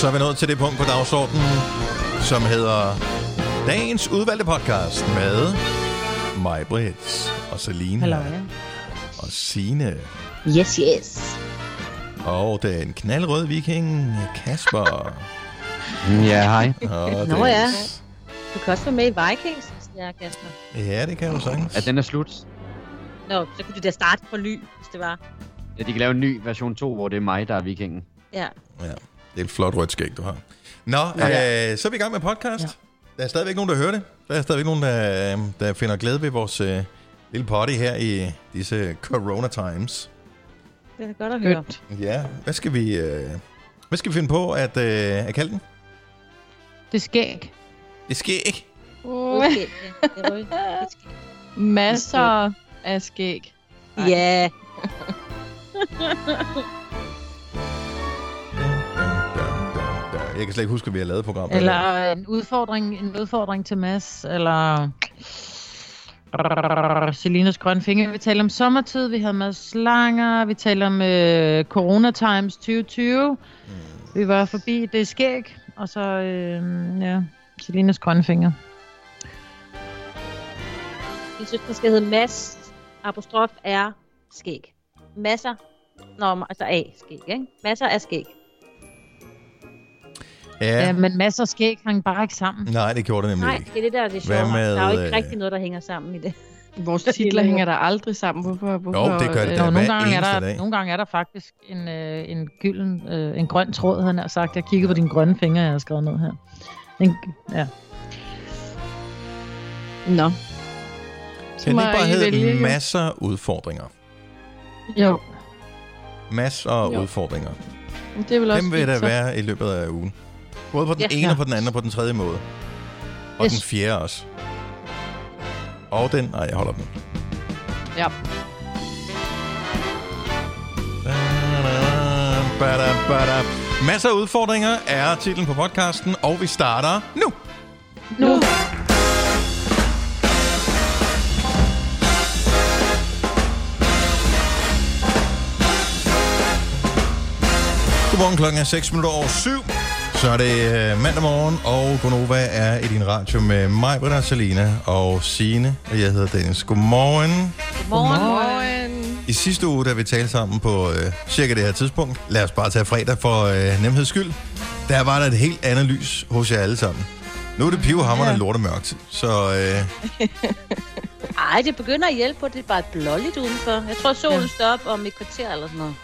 Så er vi nået til det punkt på dagsordenen, som hedder Dagens udvalgte podcast med mig, Britt, og Celine Hallo, ja. og Sine Yes, yes. og den knaldrøde viking Kasper. Ja, hej. Og Nå ja. Du kan også være med i Vikings, hvis det er, Kasper. Ja, det kan du sagtens. Ja, den er slut. Nå, så kunne du da starte på ny, hvis det var. Ja, de kan lave en ny version 2, hvor det er mig, der er vikingen. Ja. Ja, det er et flot rødt skæg, du har. Nå, ja. øh, så er vi i gang med podcast. Ja. Der er stadigvæk nogen, der hører det. Der er stadigvæk nogen, der, øh, der finder glæde ved vores øh, lille party her i disse corona times. Det er godt at høre. Ja, hvad skal vi, øh, hvad skal vi finde på at, øh, at kalde den? Det er skæg. Det sker ikke. Okay, er skal- Masser af skæg. Ja. Jeg kan slet ikke huske, at vi har lavet programmet. Eller en udfordring, en udfordring til Mads, eller Selinas grønne finger. Vi taler om sommertid, vi havde med slanger, vi taler om øh, Corona Times 2020. Mm. Vi var forbi det skæg, og så øh, ja, Selinas grønne finger. Jeg synes, den skal hedde Mads. Apostrof er skæg. Masser. Nå, altså A skæg, ikke? Masser af skæg. Ja. Ja. men masser af skæg hang bare ikke sammen. Nej, det gjorde det nemlig Nej, ikke. det er det, der er det Hvad sjove. med, Der er jo øh, ikke rigtig noget, der hænger sammen i det. Vores titler hænger der aldrig sammen. Hvorfor? hvorfor Jo, det gør det øh, da. Nogle gange, er der, dag. nogle gange er der faktisk en, øh, en gylden, øh, en grøn tråd, han har sagt. Jeg kiggede på dine grønne fingre, jeg har skrevet ned her. En, ja. Nå. Kan det ikke bare hedde masser udfordringer? Jo, Masser af udfordringer. Det er vel også Dem vil der så. være i løbet af ugen. Både på den Ja. ene, og på den anden, og på den tredje måde. Og Yes. den fjerde også. Og den... Nej, jeg holder den. Ja. Bada, bada. Masser af udfordringer er titlen på podcasten, og vi starter nu. nu. Godmorgen, klokken er 6 minutter over 7. Så er det øh, mandag morgen, og Gonova er i din radio med mig, Britta, Salina og Sine og jeg hedder Dennis. Godmorgen. Morgen. Morgen. I sidste uge, da vi talte sammen på øh, cirka det her tidspunkt, lad os bare tage fredag for øh, nemheds skyld, der var der et helt andet lys hos jer alle sammen. Nu er det pivhammerne ja. Ja. lortemørkt, så øh, Ej, det begynder at hjælpe på, det er bare blåligt udenfor. Jeg tror, solen ja. står op om et kvarter eller sådan noget.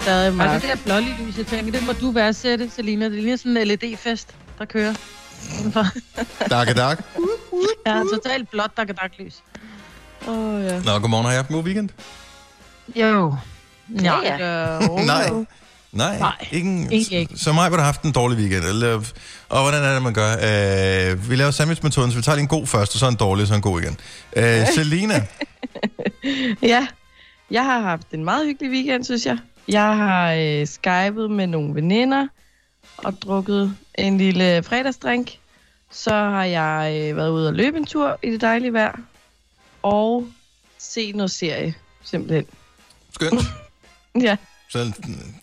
Stadig Og mørkt. det der blålige lys, jeg tænker, det må du værdsætte, Selina. Det ligner sådan en LED-fest, der kører. udenfor. dak ja, totalt blåt dak lys. Åh, oh, ja. Nå, godmorgen, har I haft en god weekend? Jo. Ja, Ja, ja. Øh, Nej. Nej, Nej, ingen, ikke. Så mig har haft en dårlig weekend. Eller, og hvordan er det, man gør? Øh, vi laver sandwichmetoden, så vi tager lige en god først, og så en dårlig, og så en god igen. Øh, Selina, ja, jeg har haft en meget hyggelig weekend, synes jeg. Jeg har øh, skypet med nogle veninder og drukket en lille fredagsdrink. Så har jeg øh, været ude og løbe en tur i det dejlige vejr. Og set noget serie, simpelthen. skønt. Ja, Så en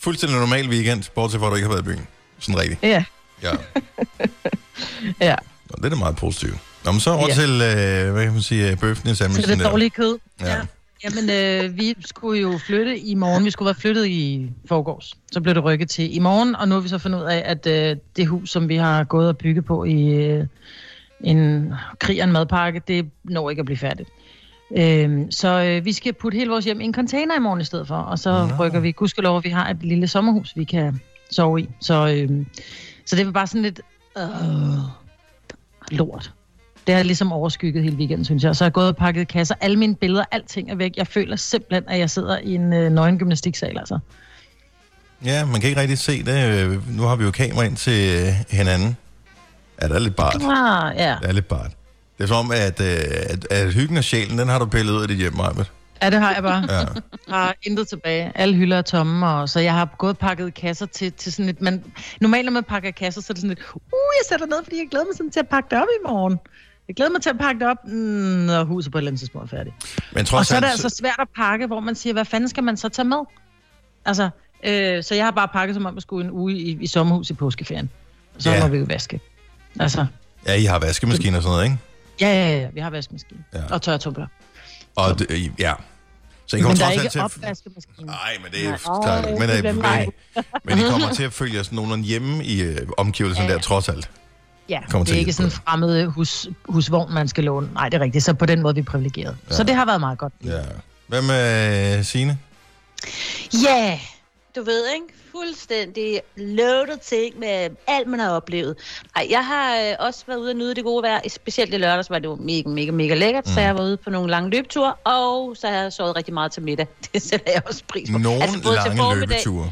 fuldstændig normal weekend, bortset fra, at du ikke har været i byen. Sådan rigtigt. ja, Ja. ja. Nå, det er da meget positivt. Nå, men så over Ja. til, øh, hvad kan man sige, øh, bøffen i Så sandwichen. det er dårlige kød. Ja. Jamen, øh, vi skulle jo flytte i morgen. Vi skulle være flyttet i forgårs. Så blev det rykket til i morgen, og nu har vi så fundet ud af, at øh, det hus, som vi har gået og bygget på i øh, en krig og en madpakke, det når ikke at blive færdigt. Øh, så øh, vi skal putte hele vores hjem i en container i morgen i stedet for, og så Nå. rykker vi, gudskelov, at vi har et lille sommerhus, vi kan sove i. Så, øh, så det var bare sådan lidt øh, lort. Det har ligesom overskygget hele weekenden, synes jeg. Så jeg har gået og pakket kasser. Alle mine billeder, alting er væk. Jeg føler simpelthen, at jeg sidder i en øh, nøgen gymnastiksal, altså. ja, man kan ikke rigtig se det. Nu har vi jo kamera ind til øh, hinanden. Ja, det er lidt bart. Ah, ja. Det er lidt bart. Det er som om, at, øh, at, at hyggen og sjælen, den har du pillet ud af dit hjem, Majbet. ja, det har jeg bare. Ja. Jeg har intet tilbage. Alle hylder er tomme, og så jeg har gået og pakket kasser til, til sådan et... Man, normalt, når man pakker kasser, så er det sådan lidt... Uh, jeg sætter ned, fordi jeg glæder mig sådan til at pakke det op i morgen. Jeg glæder mig til at pakke det op, når huset på et eller andet tidspunkt er færdigt. Men Og trods så er det alt, altså svært at pakke, hvor man siger, hvad fanden skal man så tage med? Altså, Øh, så jeg har bare pakket som om, at skulle en uge i, i sommerhus i påskeferien. Og så Ja. må vi jo vaske. Altså, Ja, I har vaskemaskine og sådan noget, ikke? ja, ja, ja, vi har vaskemaskine. Ja. Og tørretumbler. Og det, ja. Så I kommer Men der er ikke til at... Nej, men det er klart. Men, det øh, men, men I kommer til at følge os nogenlunde hjemme i øh, omgivelserne Ja, ja. der, trods alt. Ja, Kommer det til er at ikke sådan en fremmed hus, husvogn, man skal låne. Nej, det er rigtigt. Så på den måde er vi privilegeret. Ja. Så det har været meget godt. Ja. Hvad med Signe? Ja, du ved, ikke? Fuldstændig loaded ting med alt, man har oplevet. Ej, jeg har øh, også været ude og nyde det gode vejr. Specielt i lørdags var det jo mega, mega, mega lækkert. Mm. Så jeg var ude på nogle lange løbeture, og så har jeg sovet rigtig meget til middag. Det sætter jeg også pris på. Nogle altså, til lange løbeture.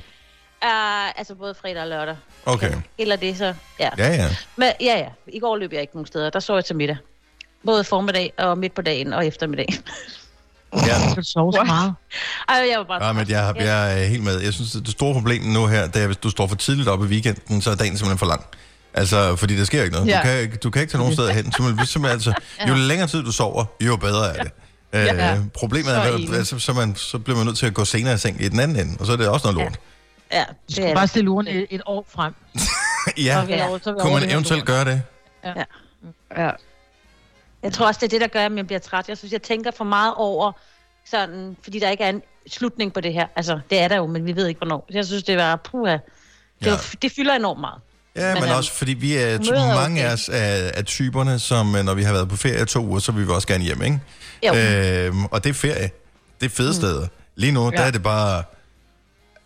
Uh, altså både fredag og lørdag. Okay. Eller det så, ja. Ja, ja. Men, ja, ja. I går løb jeg ikke nogen steder. Der så jeg til middag. Både formiddag og midt på dagen og eftermiddag. ja. Du sover så meget. Ej, jeg var bare... Ja, men jeg, jeg er helt med. Jeg synes, det store problem nu her, det er, hvis du står for tidligt op i weekenden, så er dagen simpelthen for lang. Altså, fordi der sker ikke noget. Ja. Du, kan, ikke- du kan ikke tage nogen steder hen. Simpelthen, simpelthen, altså, jo længere tid du sover, jo bedre er det. Ja. Øh, problemet Så er, at altså, så, man, så bliver man nødt til at gå senere i seng i den anden ende, og så er det også noget lort. Ja, Du det skulle er bare stille uren et, et år frem. Ja, Så vi Ja. over- så vi kunne man eventuelt gøre det? Ja. Jeg tror også, det er det, der gør, at jeg bliver træt. Jeg synes, jeg tænker for meget over sådan, fordi der ikke er en slutning på det her. Altså, det er der jo, men vi ved ikke, hvornår. Så jeg synes, det var puha. Det, Ja. ja. det fylder enormt meget. Ja, men, Men, øhm, også fordi vi er er mange okay. af os er, er typerne, som øh, når vi har været på ferie to uger, så vil vi også gerne hjem, ikke? Jo. Øhm, og det er ferie. Det er fede mm. steder. Lige nu, ja. der Ja. er det bare...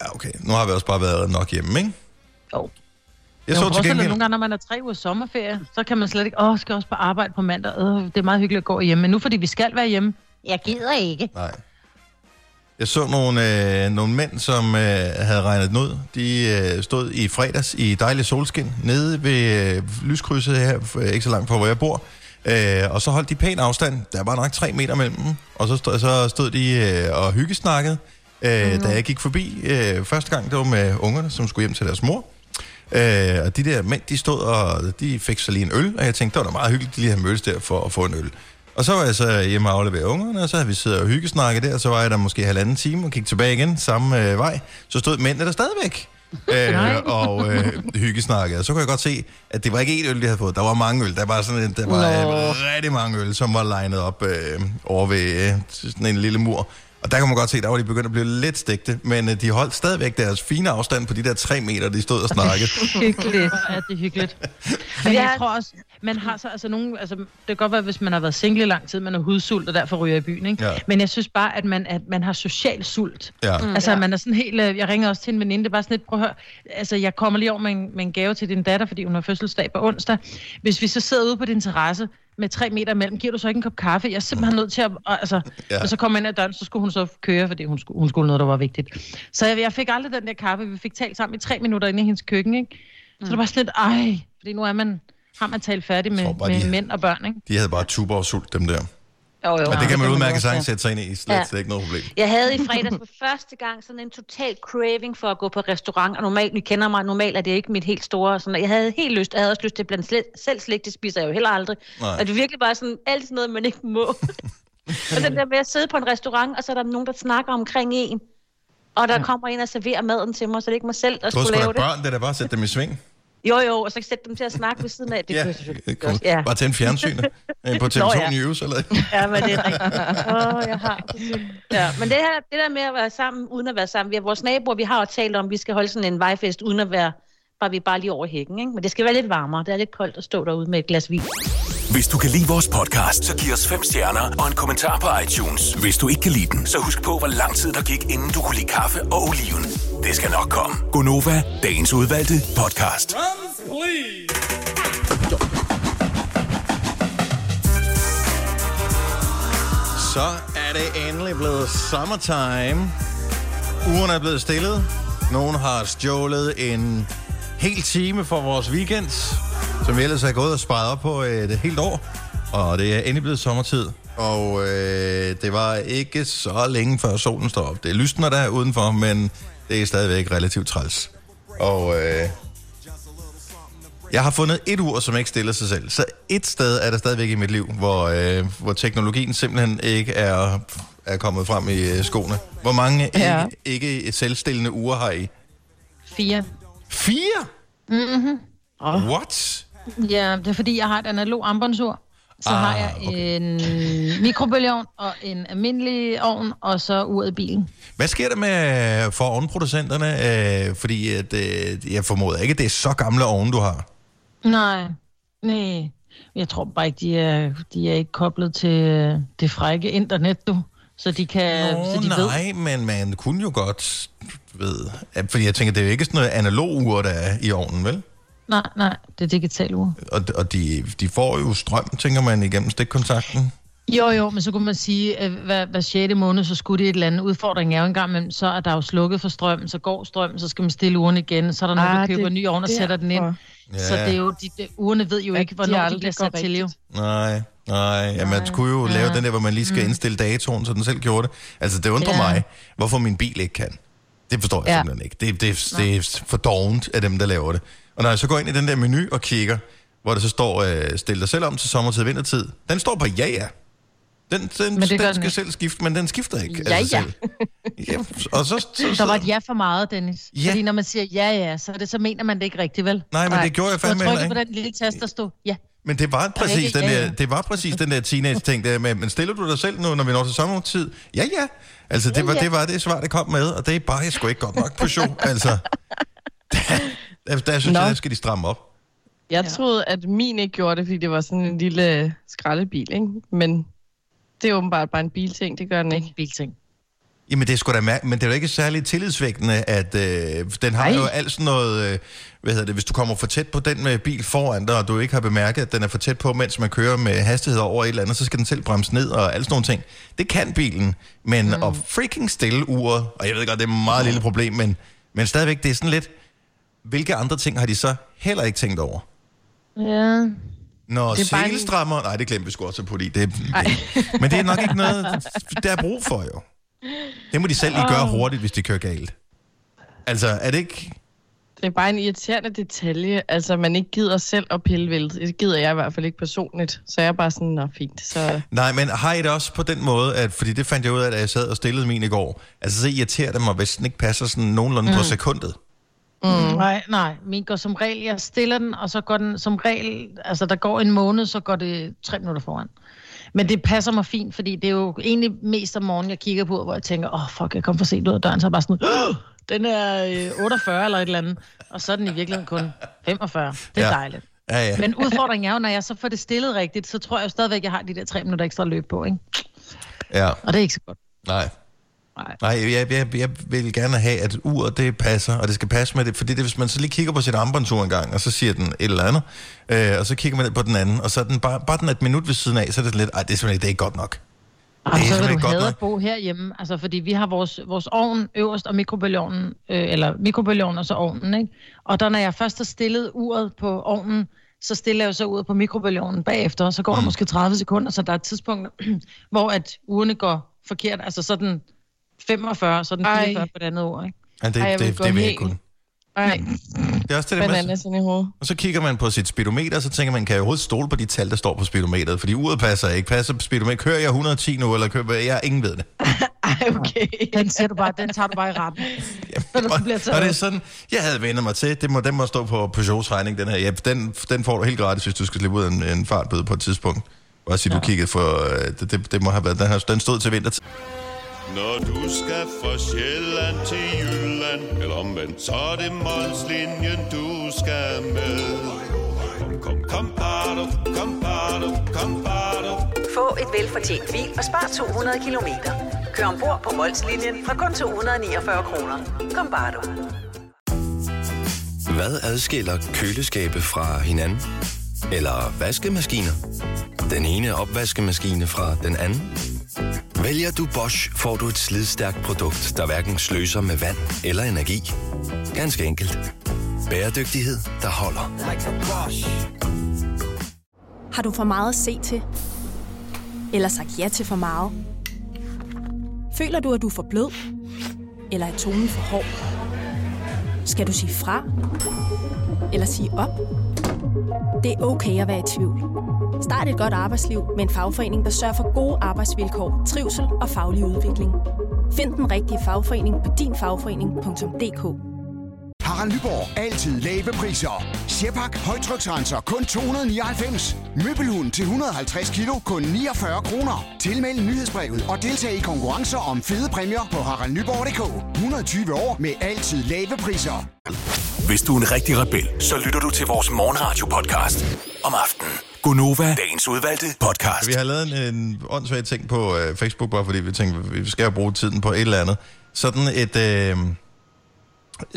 Ja, okay, nu har vi også bare været nok hjemme, ikke? Jo. Jeg så til gengæld... nogle gange, når man er tre uger sommerferie, så kan man slet ikke, åh, skal jeg også på arbejde på mandag. Øh, det er meget hyggeligt at gå hjemme. Men nu, fordi vi skal være hjemme, Jeg gider ikke. Nej. Jeg så nogle, øh, nogle mænd, som øh, havde regnet den ud. De øh, stod i fredags i dejlig solskin nede ved øh, lyskrydset her, for, ikke så langt fra, hvor jeg bor. Øh, og så holdt de pæn afstand. Der var nok tre meter mellem dem. Og så stod, så stod de øh, og hyggesnakkede. Øh. Da jeg gik forbi øh, første gang, det var med ungerne, som skulle hjem til deres mor. Øh, og de der mænd, de stod og de fik så lige en øl, og jeg tænkte, det var da meget hyggeligt, de lige havde mødtes der for at få en øl. Og så var jeg så hjemme og aflevere ungerne, og så havde vi siddet og hyggesnakket der, og så var jeg der måske halvanden time og gik tilbage igen samme øh, vej. Så stod mændene der stadigvæk øh, og øh, hyggesnakkede. Og så kunne jeg godt se, at det var ikke én øl, de havde fået. Der var mange øl. Der var, sådan en, der var øh, rigtig mange øl, som var legnet op øh, over ved øh, sådan en lille mur. Og der kan man godt se, der var de begyndt at blive lidt stegte, men øh, de holdt stadigvæk deres fine afstand på de der tre meter, de stod og snakkede. hyggeligt. Ja, det er hyggeligt. Men Ja. jeg tror også, man har så, altså nogen, altså, det kan godt være, hvis man har været single i lang tid, man er hudsult og derfor ryger i byen, ikke? Ja. Men jeg synes bare, at man, at man har social sult. Ja. Mm, altså, man er sådan helt, øh, jeg ringer også til en veninde, det er bare sådan lidt, prøv at høre, altså, jeg kommer lige over med en, med en gave til din datter, fordi hun har fødselsdag på onsdag. Hvis vi så sidder ude på din terrasse med tre meter imellem, giver du så ikke en kop kaffe? Jeg er simpelthen nødt til at, og, altså, Ja. og så kom jeg ind ad døren, så skulle hun så køre, fordi hun skulle, hun skulle noget, der var vigtigt. Så jeg, jeg fik aldrig den der kaffe, vi fik talt sammen i tre minutter inde i hendes køkken, ikke? Så det var sådan lidt, ej, fordi nu er man, har man talt færdig med, bare, med de- mænd og børn, ikke? De havde bare tuber og sult, dem der. Jo, jo. Og det kan man også, sagtens ja. sætte sig ind i. Slet, Ja. ikke noget problem. Jeg havde i fredags for første gang sådan en total craving for at gå på restaurant, og normalt, I kender mig, normalt er det ikke mit helt store, sådan, jeg havde helt lyst, jeg havde også lyst til at blande slet, selv slik, det spiser jeg jo heller aldrig. Nej. Og det er virkelig bare sådan, alt sådan noget, man ikke må. og den der med at sidde på en restaurant, og så er der nogen, der snakker omkring en, og der kommer en og serverer maden til mig, så det er ikke mig selv, der Du har skulle sgu da lave det. børn, det er da bare sætte dem i sving. Jo, jo, og så sætte dem til at snakke ved siden af. Det ja, kunne jeg selvfølgelig det godt. kunne- Ja. Bare tænde fjernsynet øh, på TV2 Nå, ja. News, eller Ja, men det er rigtigt. Åh, oh, jeg har. Ja, men det her, det der med at være sammen, uden at være sammen. Vi har vores naboer, vi har jo talt om, at vi skal holde sådan en vejfest, uden at være, bare vi bare lige over hækken, ikke? Men det skal være lidt varmere. Det er lidt koldt at stå derude med et glas vin. Hvis du kan lide vores podcast, så giv os fem stjerner og en kommentar på iTunes. Hvis du ikke kan lide den, så husk på, hvor lang tid der gik, inden du kunne lide kaffe og oliven. Det skal nok komme. Gonova, dagens udvalgte podcast. Så er det endelig blevet summertime. Ugerne er blevet stillet. Nogen har stjålet en hel time for vores weekend, som vi ellers har gået og sparet op på et helt år. Og det er endelig blevet sommertid. Og øh, det var ikke så længe før solen står op. Det lysner der udenfor, men det er stadigvæk relativt træls. Og øh, jeg har fundet et ur, som ikke stiller sig selv. Så et sted er der stadigvæk i mit liv, hvor, øh, hvor teknologien simpelthen ikke er, er kommet frem i øh, skoene. Hvor mange Ja. ikke, ikke selvstillende uger har I? fire. Fire? Mm-hmm. What? Ja, det er fordi, jeg har et analog armbåndsur. Så Ah, har jeg en mikrobølgeovn og en almindelig ovn, og så uret i bilen. Hvad sker der med for ovnproducenterne? Øh, fordi at, øh, jeg formoder ikke, at det er så gamle ovne, du har. Nej, nej. Jeg tror bare ikke, de er, de er ikke koblet til øh, det frække internet, du. Så de kan, Nå, så de ved. nej, men man kunne jo godt ved... Fordi jeg tænker, det er jo ikke sådan noget analog ur, der er i ovnen, vel? Nej, nej, det er digital ur. Og, og de, de får jo strøm, tænker man, igennem stikkontakten. Jo, jo, men så kunne man sige, at hver, hver 6. måned, så skulle det et eller andet udfordring er jo engang, men så er der jo slukket for strøm, så går strøm, så skal man stille uren igen, så er der nogen, der Ah, køber det en ny ovn og sætter den ind. Ja. Så det er jo, de, de, urene ved jo ikke, de hvornår de, aldrig bliver sat til jo. rigtigt. Nej, nej. Ja, man skulle jo lave den der, hvor man lige skal indstille datoen, så den selv gjorde det. Altså, det undrer Ja. mig, hvorfor min bil ikke kan. Det forstår jeg Ja. simpelthen ikke. Det, det, det er for dovent af dem, der laver det. Og når jeg så går ind i den der menu og kigger, hvor der så står, øh, stil dig selv om til sommertid og vintertid, den står på ja, ja. Den, den, Men det den den skal ikke. selv skifte, men den skifter ikke Ja, sig ja. ja. Og så, så, så, Der var et ja for meget, Dennis. Ja. Fordi når man siger ja, ja, så, det, så mener man det ikke rigtigt, vel? Nej, men det gjorde jeg fandme heller trykket på ikke. den lille tast, der stod ja. Men det var præcis den der, det var præcis den der teenage-ting der med, men stiller du dig selv nu, når vi når til sommertid? Ja, ja. Altså, det var, ja. det var det svar, det kom med, og det er bare sgu ikke godt nok på show. Altså, der, der, der synes Nå. jeg, der skal de stramme op. Jeg Ja. troede, at min ikke gjorde det, fordi det var sådan en lille skraldebil, ikke? Men det er åbenbart bare en bilting, det gør den ikke. en bilting. Jamen, det er sgu da mær- men det er jo ikke særlig tillidsvægtende, at øh, den har Ej. jo alt sådan noget, øh, hvad hedder det, hvis du kommer for tæt på den med bil foran dig, og du ikke har bemærket, at den er for tæt på, mens man kører med hastighed over et eller andet, så skal den selv bremse ned og alt sådan nogle ting. Det kan bilen, men mm. at freaking stille uret, og jeg ved godt, det er et meget lille problem, men, men stadigvæk, det er sådan lidt, hvilke andre ting har de så heller ikke tænkt over? Ja. Når Det er bare selestrammer... Nej, det glemte vi sgu også på, det, det, Men det er nok ikke noget, der er brug for, jo. Det må de selv lige gøre hurtigt, hvis de kører galt. Altså, er det ikke... Det er bare en irriterende detalje, altså man ikke gider selv at pille ved. Det gider jeg i hvert fald ikke personligt. Så jeg er bare sådan, nå fint. Så Nej, men har I det også på den måde, at, fordi det fandt jeg ud af, da jeg sad og stillede min i går, altså så irriterer det mig, hvis den ikke passer sådan nogenlunde mm. på sekundet. Mm. Nej, nej. Min går som regel, jeg stiller den, og så går den som regel, altså der går en måned, så går det tre minutter foran. Men det passer mig fint, fordi det er jo egentlig mest om morgenen, jeg kigger på, hvor jeg tænker, åh oh, fuck, jeg kom for sent ud af døren, så er jeg bare sådan, "Åh, den er øh, 48 eller et eller andet, og så er den i virkeligheden kun 45. Det er Ja. dejligt. Ja, ja. Men udfordringen er jo, når jeg så får det stillet rigtigt, så tror jeg jo stadigvæk, jeg har de der tre minutter ekstra løb på, ikke? ja. Og det er ikke så godt. Nej. Nej. Nej, jeg, jeg, jeg vil gerne have, at uret det passer, og det skal passe med det, fordi det, hvis man så lige kigger på sit armbåndsur en gang, og så siger den et eller andet, øh, og så kigger man på den anden, og så er den bare, bare den er et minut ved siden af, så er det lidt, ej, det er simpelthen det er ikke godt nok. Er så vil du nok. at bo herhjemme, altså fordi vi har vores, vores ovn øverst og mikrobølgeovnen, øh, eller mikrobølgeovnen og så ovnen, ikke? Og der når jeg først har stillet uret på ovnen, så stiller jeg så uret på mikrobølgeovnen bagefter, og så går der måske 30 sekunder, så der er et tidspunkt, hvor at ugerne går forkert, altså så den 45, så er den Ej. 44 på det andet ord, ikke? Ja, det, Ej, jeg det, vil det, gå det vil jeg kunne. Ej, Det er også det der med, bananas ind i hovedet. og så kigger man på sit speedometer, og så tænker man, kan jeg overhovedet stole på de tal, der står på speedometeret? Fordi uret passer ikke. Passer speedometer? Kører jeg 110 nu, eller kører jeg? jeg ingen ved det. Ej, okay. Den, siger du bare, den tager du bare i du bliver og, og det er sådan, jeg havde vendt mig til, det må, den må stå på Peugeots regning, den her. Ja, den, den får du helt gratis, hvis du skal slippe ud af en, en fartbøde på et tidspunkt. Bare sige, ja. du kiggede for, øh, det, det, det, må have været, den, her, den stod til vintertid. Når du skal fra Sjælland til Jylland Eller omvendt, så er det Molslinjen, du skal med Kom, kom, kom, bado, kom, bado, kom, bado. Få et velfortjent bil og spar 200 kilometer. Kør ombord på Molslinjen fra kun 249 kroner. Kom bare du. Hvad adskiller køleskabe fra hinanden? Eller vaskemaskiner? Den ene opvaskemaskine fra den anden? Vælger du Bosch, får du et slidstærkt produkt, der hverken sløser med vand eller energi. Ganske enkelt. Bæredygtighed, der holder. Har du for meget at se til? Eller sagt ja til for meget? Føler du, at du er for blød? Eller er tonen for hård? Skal du sige fra? Eller sige op? Det er okay at være i tvivl. Start et godt arbejdsliv med en fagforening, der sørger for gode arbejdsvilkår, trivsel og faglig udvikling. Find den rigtige fagforening på dinfagforening.dk Harald Nyborg. Altid lave priser. Sjehpak højtryksrenser kun 299. Møbelhund til 150 kilo kun 49 kroner. Tilmeld nyhedsbrevet og deltag i konkurrencer om fede præmier på haraldnyborg.dk. 120 år med altid lave priser. Hvis du er en rigtig rebel, så lytter du til vores morgenradio-podcast om aftenen. Gunova, dagens udvalgte podcast. Vi har lavet en, en åndssvag ting på øh, Facebook, bare fordi vi tænkte, vi skal jo bruge tiden på et eller andet. Sådan et, øh,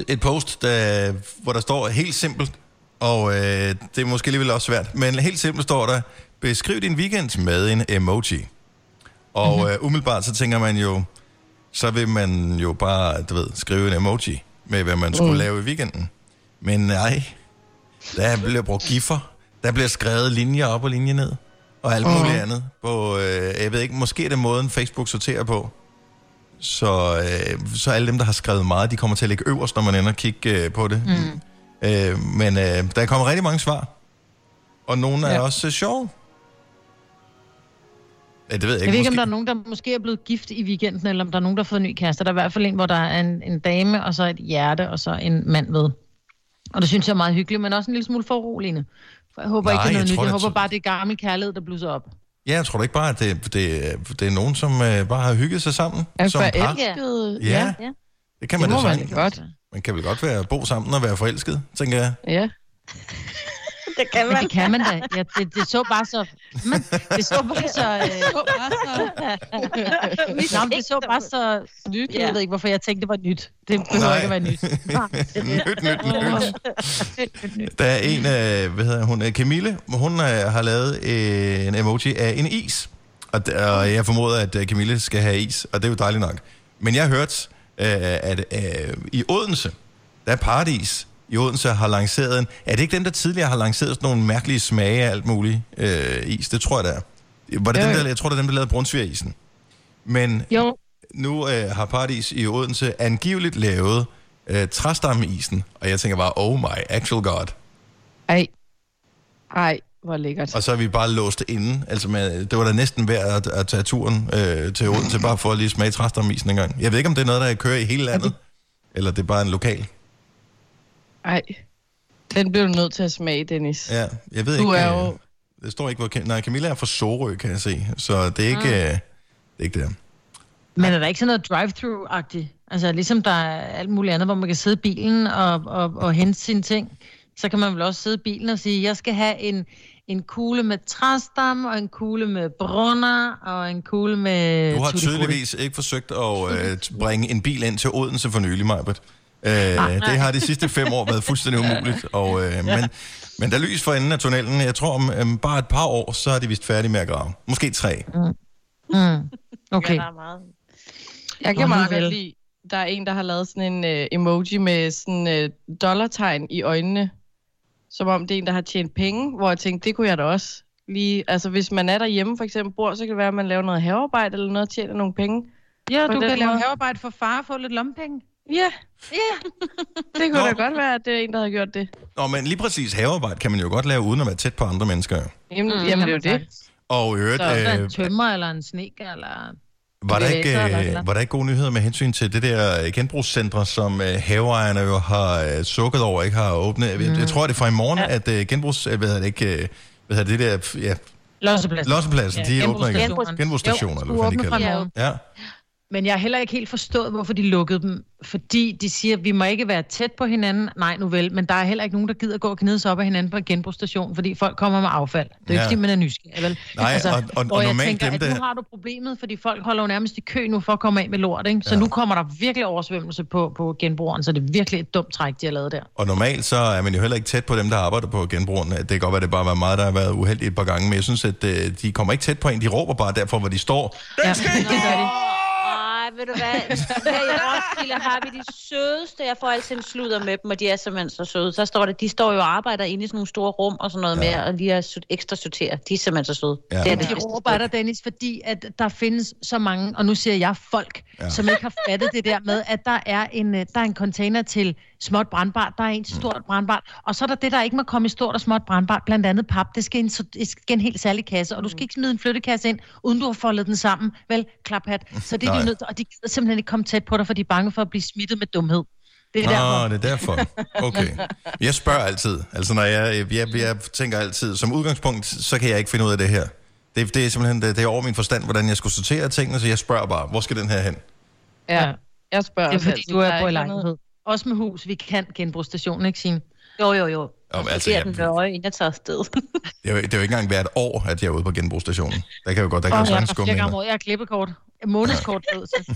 et post, der, hvor der står helt simpelt, og øh, det er måske alligevel også svært, men helt simpelt står der, beskriv din weekend med en emoji. Og mm-hmm. øh, umiddelbart så tænker man jo, så vil man jo bare, du ved, skrive en emoji med, hvad man skulle mm. lave i weekenden. Men nej, der bliver brugt giffer, der bliver skrevet linjer op og linjer ned, og alt muligt andet. På, øh, jeg ved ikke, måske er det måden, Facebook sorterer på. Så, øh, så alle dem, der har skrevet meget, de kommer til at ligge øverst, når man ender og kigge øh, på det. Mm. Øh, men øh, der kommer rigtig mange svar. Og nogle er Ja. også øh, sjove. Ja, det ved jeg Jeg ikke. ved ikke, om måske- der er nogen, der måske er blevet gift i weekenden, eller om der er nogen, der har fået en ny kæreste. Der er i hvert fald en, hvor der er en, en dame, og så et hjerte, og så en mand ved. Og det synes jeg er meget hyggeligt, men også en lille smule foruroligende. For jeg håber Nej, ikke, det er noget jeg nyt. tror, Jeg det er håber bare, det er gammel kærlighed, der blusser op. Ja, jeg tror da ikke bare, at det, det, det er nogen, som øh, bare har hygget sig sammen Er som par. forelsket? Ja. ja. Det kan Det man må da man godt. Man kan vel godt være bo sammen og være forelsket, tænker jeg. Ja. Det kan Men det kan man da. Ja, det, det så bare så... Men, det så bare så... Øh, Nå, men det så bare så... Nyt. Jeg ved ikke, hvorfor jeg tænkte, det var nyt. Det behøver Nej. ikke at være nyt. nyt, nyt, nyt. Der er en, øh, hvad hedder hun, øh, Camille, hun øh, har lavet øh, en emoji af en is. Og, og jeg formoder, at Camille skal have is, og det er jo dejligt nok. Men jeg har hørt, øh, at øh, i Odense, der er Paradis i Odense har lanceret en... Er det ikke dem, der tidligere har lanceret sådan nogle mærkelige smage af alt muligt øh, is? Det tror jeg, det er. Var det Jo, dem, der, jeg tror, det er dem, der lavede brunsvigerisen. Men Jo, nu øh, har Paradis i Odense angiveligt lavet øh, træstammeisen, og jeg tænker bare, oh my actual god. Ej. Ej, hvor lækkert. Og så er vi bare låst inde. Altså, med, det var da næsten værd at, at tage turen øh, til Odense, bare for at lige smage træstammeisen en gang. Jeg ved ikke, om det er noget, der kører i hele landet, eller det er bare en lokal. Ej. Den bliver du nødt til at smage, Dennis. Ja, jeg ved Du ikke... er øh, jo... Det står ikke, hvor... Nej, Camilla er fra Sorø, kan jeg se. Så det er ikke, øh, det, er ikke det. men er der ikke sådan noget drive-thru-agtigt? Altså, ligesom der er alt muligt andet, hvor man kan sidde i bilen og, og, og hente sine ting, så kan man vel også sidde i bilen og sige, jeg skal have en, en kugle med træstam, og en kugle med brunner, og en kugle med... Du har tydeligvis ikke forsøgt at øh, bringe en bil ind til Odense for nylig, Majbert. Øh, det har de sidste fem år været fuldstændig umuligt. Og, øh, men, men der er lys for enden af tunnelen. Jeg tror, om øh, bare et par år, så er de vist færdige med at grave. Måske tre. Mm. Okay. Ja, der er meget. Jeg kan meget godt lide, der er en, der har lavet sådan en uh, emoji med sådan uh, dollartegn i øjnene. Som om det er en, der har tjent penge, hvor jeg tænkte, det kunne jeg da også lige... Altså, hvis man er derhjemme for eksempel bor, så kan det være, at man laver noget havearbejde eller noget og tjener nogle penge. Ja, du kan lave havearbejde for far og få lidt lommepenge. Ja, Ja. det kunne Nå. da godt være, at det er en, der har gjort det. Nå, men lige præcis havearbejde kan man jo godt lave, uden at være tæt på andre mennesker. Jamen, mm, jamen det er jo det. Og i øvrigt, Så er der øh, en tømmer eller en sneker, eller... var, der ikke, øh, var der ikke gode nyheder med hensyn til det der øh, genbrugscentre, som øh, haveejerne jo har øh, sukket over, ikke har åbnet? Mm. Jeg, jeg tror, det er fra i morgen, ja. at øh, genbrugs... Øh, hvad hedder det ikke... Øh, hvad hedder det der... Ja, Lossepladsen. lossepladsen, ja, de åbner igen. genbrugsstationerne. Genbrugsstationer, eller hvad de kalder det. Ja. Men jeg har heller ikke helt forstået, hvorfor de lukkede dem. Fordi de siger, at vi må ikke være tæt på hinanden. Nej, nu vel. Men der er heller ikke nogen, der gider gå og gnide sig op af hinanden på en genbrugsstation, fordi folk kommer med affald. Det er Ja. ikke, fordi man er nysgerrig, vel? Nej, og- og- hvor og jeg normalt tænker, dem, at nu har du problemet, fordi folk holder jo nærmest i kø nu for at komme af med lort, ikke? Så Ja. nu kommer der virkelig oversvømmelse på, på genbrugeren, så det er virkelig et dumt træk, de har lavet der. Og normalt så er man jo heller ikke tæt på dem, der arbejder på genbrugen. Det kan godt være, det bare var meget, der har været uheldigt et par gange, men jeg synes, at øh, de kommer ikke tæt på en. De råber bare derfor, hvor de står. Ja, det gør de. Ej, ved du hvad? Her i Roskilde har vi de sødeste. Jeg får altid en sludder med dem, og de er simpelthen så søde. Så står det, de står jo og arbejder inde i sådan nogle store rum og sådan noget ja. med, og lige at sort- ekstra sortere. De er simpelthen så søde. Ja. Det er De det af dig, Dennis, fordi at der findes så mange, og nu siger jeg folk, Ja. ja. som ikke har fattet det der med, at der er en, øh, der er en container til småt brandbart, der er en til stort brandbart, og så er der det, der ikke må komme i stort og småt brandbart, blandt andet pap. Det skal en, det skal i en helt særlig kasse, og du skal ikke smide en flyttekasse ind, uden du har foldet den sammen. Vel, klaphat. Så det er de nødt til, og de gider simpelthen ikke komme tæt på dig, for de er bange for at blive smittet med dumhed. Det er derfor. Nå, det er derfor. Okay. Jeg spørger altid. Altså, når jeg, jeg, jeg tænker altid, som udgangspunkt, så kan jeg ikke finde ud af det her. Det, det er simpelthen det, det er over min forstand, hvordan jeg skulle sortere tingene, så jeg spørger bare, hvor skal den her hen? Ja, jeg spørger Det er fordi, altid. du er på i lejlighed. Også med hus, vi kan genbrugsstationen, ikke Signe? Jo, jo, jo. Om, Så altså, jeg, den det, nøje, inden jeg tager afsted. er jo, det er jo ikke engang hvert år, at jeg er ude på genbrugsstationen. Der kan jo godt, der kan jo Åh, jeg sagtens gå med. Jeg har klippekort. Månedskort ud til.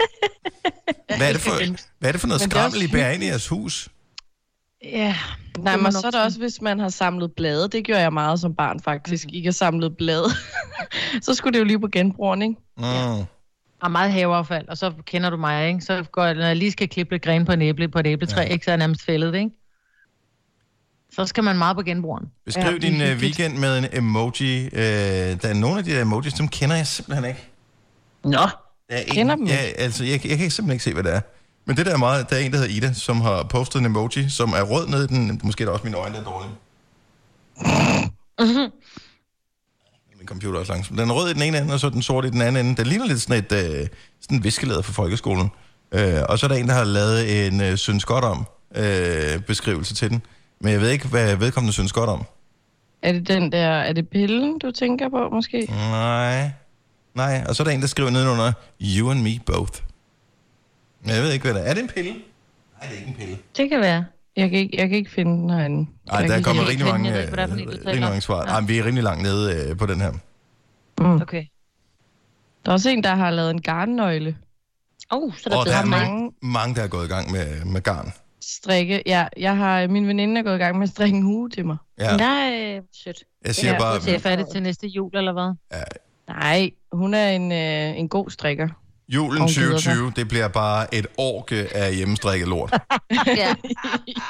Hvad er det for, hvad er det for noget det skrammel, I bærer ind i jeres hus? Ja. Nej, Det men så er der sige. også, hvis man har samlet blade. Det gjorde jeg meget som barn faktisk. Ikke har samlet blade. så skulle det jo lige på genbrugeren, ikke? Mm. Og meget haveaffald, og så kender du mig, ikke? Så går, jeg- når jeg lige skal klippe lidt gren på en æble, på et æbletræ, Ja. ikke? Så er jeg nærmest fældet, ikke? Så skal man meget på genbrugeren. Beskriv Ja, din uh, weekend med en emoji. Uh, der er nogle af de der emojis, dem kender jeg simpelthen ikke. Nå. Der er en, Kender dem ja, altså, jeg, jeg kan simpelthen ikke se, hvad det er. Men det der er meget, der er en, der hedder Ida, som har postet en emoji, som er rød nede i den. Måske er det også mine øjne, der er dårlige. Min computer er også langsom. Den er rød i den ene ende, og så den sorte i den anden ende. Den ligner lidt sådan et øh, sådan viskelæder fra folkeskolen. Øh, og så er der en, der har lavet en øh, synes godt om øh, beskrivelse til den. Men jeg ved ikke, hvad vedkommende synes godt om. Er det den der, er det pillen, du tænker på måske? Nej. Nej, og så er der en, der skriver nedenunder, you and me both. Men Jeg ved ikke, hvad det er. Er det en pille? Nej, det er ikke en pille. Det kan være. Jeg kan ikke, jeg kan ikke finde den herinde. Nej, der er kommet ikke rigtig mange. Jeg øh, ikke, det er rigtig mange svar. Ja. Ja. vi er rimelig langt nede øh, på den her. Okay. Der er også en, der har lavet en garnnøgle. Oh, så er der Og der er mange, mange, der er gået i gang med, med garn. Strikke. Ja, jeg har, min veninde er gået i gang med at strikke en hue til mig. Ja, Nej, sødt. jeg siger Ja, bare, det Så er færdig til næste jul, eller hvad? Nej, hun er en, øh, en god strikker. Julen Hun glæder sig. 2020, det bliver bare et orke af hjemmestrikket lort. Ja.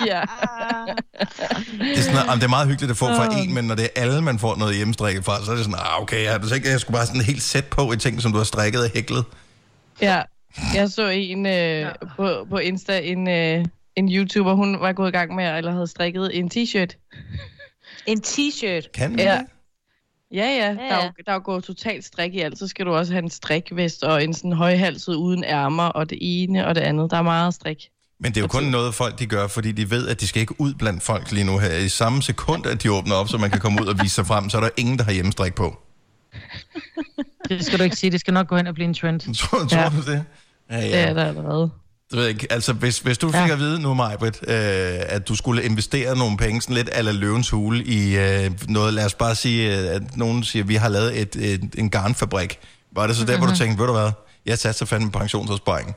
ja. Det er, sådan, det er meget hyggeligt at få fra en, men når det er alle, man får noget hjemmestrikket fra, så er det sådan, ah, okay, jeg, ikke, jeg skulle bare sådan helt sæt på i ting, som du har strikket og hæklet. ja. Jeg så en øh, på, på Insta, en, øh, en YouTuber, hun var gået i gang med, eller havde strikket en t-shirt. En t-shirt. Kan man Ja. det? Ja, ja, der, er jo, der er jo gået totalt strik i alt. Så skal du også have en strikvest og en sådan højhalset uden ærmer, og det ene og det andet. Der er meget strik. Men det er jo kun noget, folk de gør, fordi de ved, at de skal ikke ud blandt folk lige nu her. I samme sekund, at de åbner op, så man kan komme ud og vise sig frem, så er der ingen, der har hjemmestrik på. Det skal du ikke sige. Det skal nok gå hen og blive en trend. Tror, tror Ja. du det? Ja, Det er der allerede. Det ved jeg ikke. Altså, hvis, hvis du fik ja. at vide nu, Majbrit, øh, at du skulle investere nogle penge, sådan lidt ala løvens hule, i øh, noget, lad os bare sige, øh, at nogen siger, at vi har lavet et, et, en garnfabrik. Var det så der, mm-hmm. hvor du tænkte, ved du hvad, jeg satte så fandme pensionsopsparingen.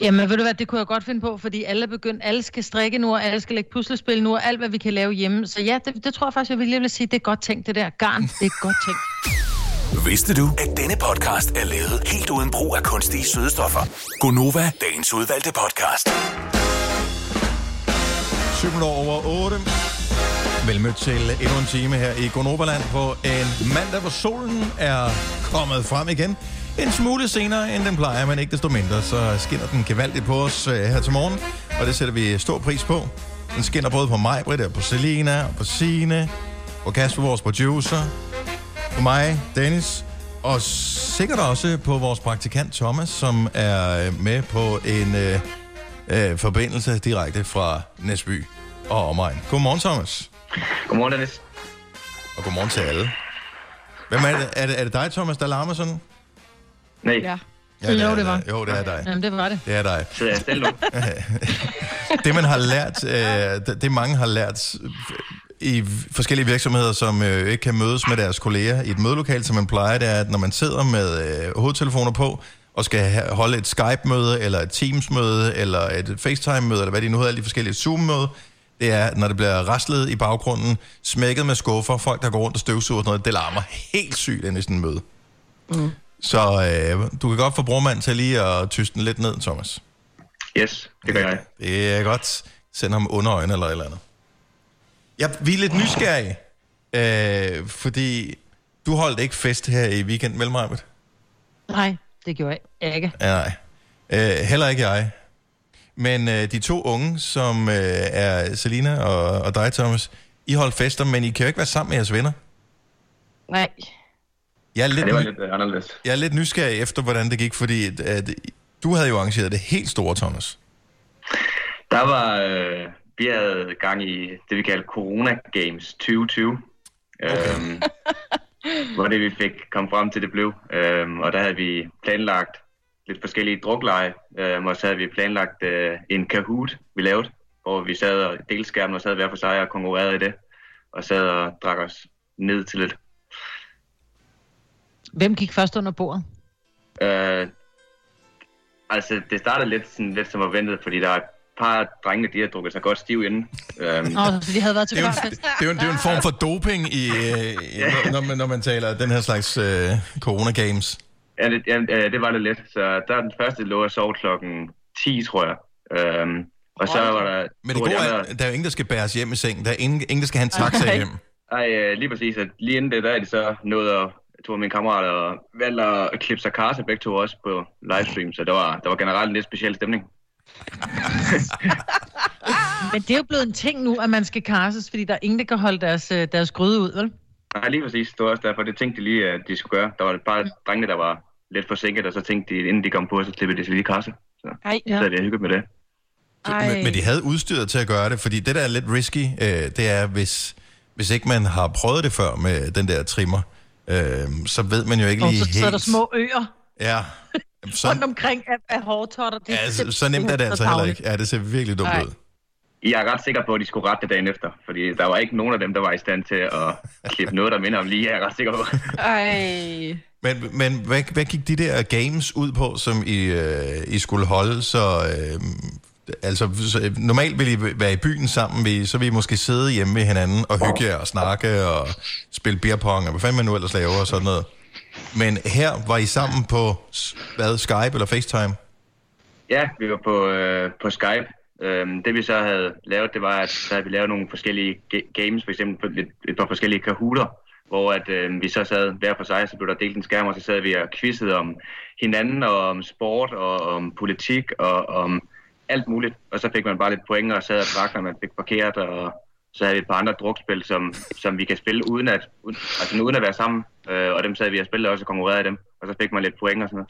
Jamen, ved du hvad, det kunne jeg godt finde på, fordi alle er begyndt, alle skal strikke nu, og alle skal lægge puslespil nu, og alt, hvad vi kan lave hjemme. Så ja, det, det tror jeg faktisk, jeg vil lige vil sige, det er godt tænkt, det der. Garn, det er godt tænkt. Vidste du, at denne podcast er lavet helt uden brug af kunstige sødestoffer? Gonova, dagens udvalgte podcast. 7 over 8. Velmødt til endnu en time her i Gonoverland på en mandag, hvor solen er kommet frem igen. En smule senere, end den plejer, men ikke desto mindre, så skinner den gevaldigt på os øh, her til morgen, og det sætter vi stor pris på. Den skinner både på mig, Britt, og på Selina, og på Sine, på Kasper, vores producer, på mig, Dennis, og sikkert også på vores praktikant Thomas, som er øh, med på en øh, øh, forbindelse direkte fra Næsby og omegn. Godmorgen, Thomas. Godmorgen, Dennis. Og godmorgen til alle. Hvem er det? Er det, er det dig, Thomas, der larmer sådan? Nej, Ja. Ja, Jo, er det var. dig. Jo, det er dig. Jamen, det var det. Det er dig. så jeg nu. Det, man har lært, øh, det, det mange har lært i forskellige virksomheder, som øh, ikke kan mødes med deres kolleger i et mødelokal, som man plejer, det er, at når man sidder med øh, hovedtelefoner på, og skal holde et Skype-møde, eller et Teams-møde, eller et FaceTime-møde, eller hvad de nu hedder, alle de forskellige Zoom-møde, det er, når det bliver raslet i baggrunden, smækket med skuffer, folk, der går rundt og støvsuger og sådan noget, det larmer helt sygt ind i sådan en møde. Mm. Så øh, du kan godt få brormand til lige at tyste den lidt ned, Thomas. Yes, det gør jeg. Det er godt. Send ham under øjne eller et eller andet. Ja, vi er lidt nysgerrige, øh, fordi du holdt ikke fest her i weekend, Majbet? Nej, det gjorde jeg ikke. Ja, nej. Øh, heller ikke jeg. Men øh, de to unge, som øh, er Selina og, og dig, Thomas, I holdt fester, men I kan jo ikke være sammen med jeres venner. Nej. Jeg er Ja, lidt, det var lidt uh, anderledes. jeg er lidt nysgerrig efter, hvordan det gik, fordi at, at, du havde jo arrangeret det helt store, Thomas. Der Der var, øh, vi havde gang i det, vi kalder Corona Games 2020. Okay. Øhm, hvor det vi fik kom frem til, det blev. Øhm, og der havde vi planlagt lidt forskellige drukleje, øhm, og så havde vi planlagt øh, en Kahoot, vi lavede, hvor vi sad og delte skærmen og sad hver for sig og konkurrerede i det, og sad og drak os ned til lidt. Hvem gik først under bordet? Øh, altså, det startede lidt, sådan, lidt som forventet, fordi der er par drenge, de har drukket sig godt stiv inden. Øhm, Nå, så de havde været til Det er, jo, førfest. det, er jo, det er jo en form for doping, i, øh, i, når, man, når man taler den her slags øh, corona-games. Ja, det, ja, det var det lidt. Så der er den første lå at sove klokken 10, tror jeg. Øhm, og så var der... Men det af gode de er, der er jo ingen, der skal bæres hjem i sengen. Der er ingen, ingen der skal have en taxa Nej. hjem. Ej, øh, lige præcis. At lige inden det, der er de så nået at to af mine kammerater og valgte at klippe sig karse begge to også på livestream, så der var, der var generelt en lidt speciel stemning. Men det er jo blevet en ting nu, at man skal karses, fordi der er ingen, der kan holde deres, øh, deres gryde ud, vel? Nej, lige præcis. Det var også derfor, det tænkte de lige, at de skulle gøre. Der var et par drenge, der var lidt forsinket, og så tænkte de, inden de kom på, så klippede de sig lige karse. Så, Ej, så havde vi hygget med det. Men, men de havde udstyret til at gøre det, fordi det, der er lidt risky, øh, det er, hvis, hvis ikke man har prøvet det før med den der trimmer, øh, så ved man jo ikke Og lige så, så er der helt... små øer Ja, så, rundt omkring af, af hårtotter. Det er ja, så, så nemt er det så altså heller ikke. Ja, det ser virkelig dumt Nej. ud. Jeg er ret sikker på, at de skulle rette det dagen efter, fordi der var ikke nogen af dem, der var i stand til at klippe noget, der minder om lige, jeg er ret sikker på. Ej. Men, men hvad, hvad gik de der games ud på, som I, øh, I skulle holde? Så, øh, altså, så, normalt ville I være i byen sammen, vil I- så vil I måske sidde hjemme ved hinanden og hygge jer og snakke og spille beer pong, og hvad fanden man nu ellers laver og sådan noget. Men her var I sammen på, hvad, Skype eller FaceTime? Ja, vi var på, øh, på Skype. Øhm, det vi så havde lavet, det var, at så havde vi lavet nogle forskellige games, for eksempel et, et par forskellige kahooter, hvor at, øh, vi så sad hver for sig, så blev der delt en skærm, og så sad vi og quizzede om hinanden, og om sport, og om politik, og om alt muligt. Og så fik man bare lidt point, og sad og drak, og man fik parkeret, og så havde vi et par andre drukspil, som, som vi kan spille uden at, uden, altså uden at være sammen. Øh, og dem sad vi og spillede også og konkurrerede dem. Og så fik man lidt point og sådan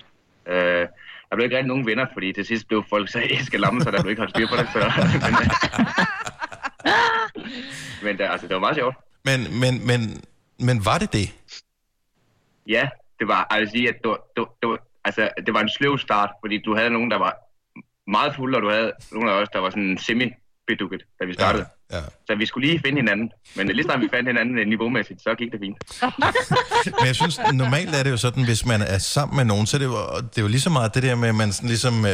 noget. Øh, der blev ikke rigtig nogen vinder, fordi til sidst blev folk så æske lamme, så der blev ikke holdt styr på det. Så, men, men der, altså, det var meget sjovt. Men, men, men, men var det det? Ja, det var, jeg vil sige, at det var, det, var- det, var, altså, det var en sløv start, fordi du havde nogen, der var meget fulde, og du havde nogen af os, der var sådan semi-bedukket, da vi startede. Ja, ja. Så vi skulle lige finde hinanden. Men lige snart vi fandt hinanden øh, niveaumæssigt, så gik det fint. Men jeg synes, normalt er det jo sådan, hvis man er sammen med nogen, så er det jo, det er jo lige så meget det der med, at man sådan ligesom... Øh,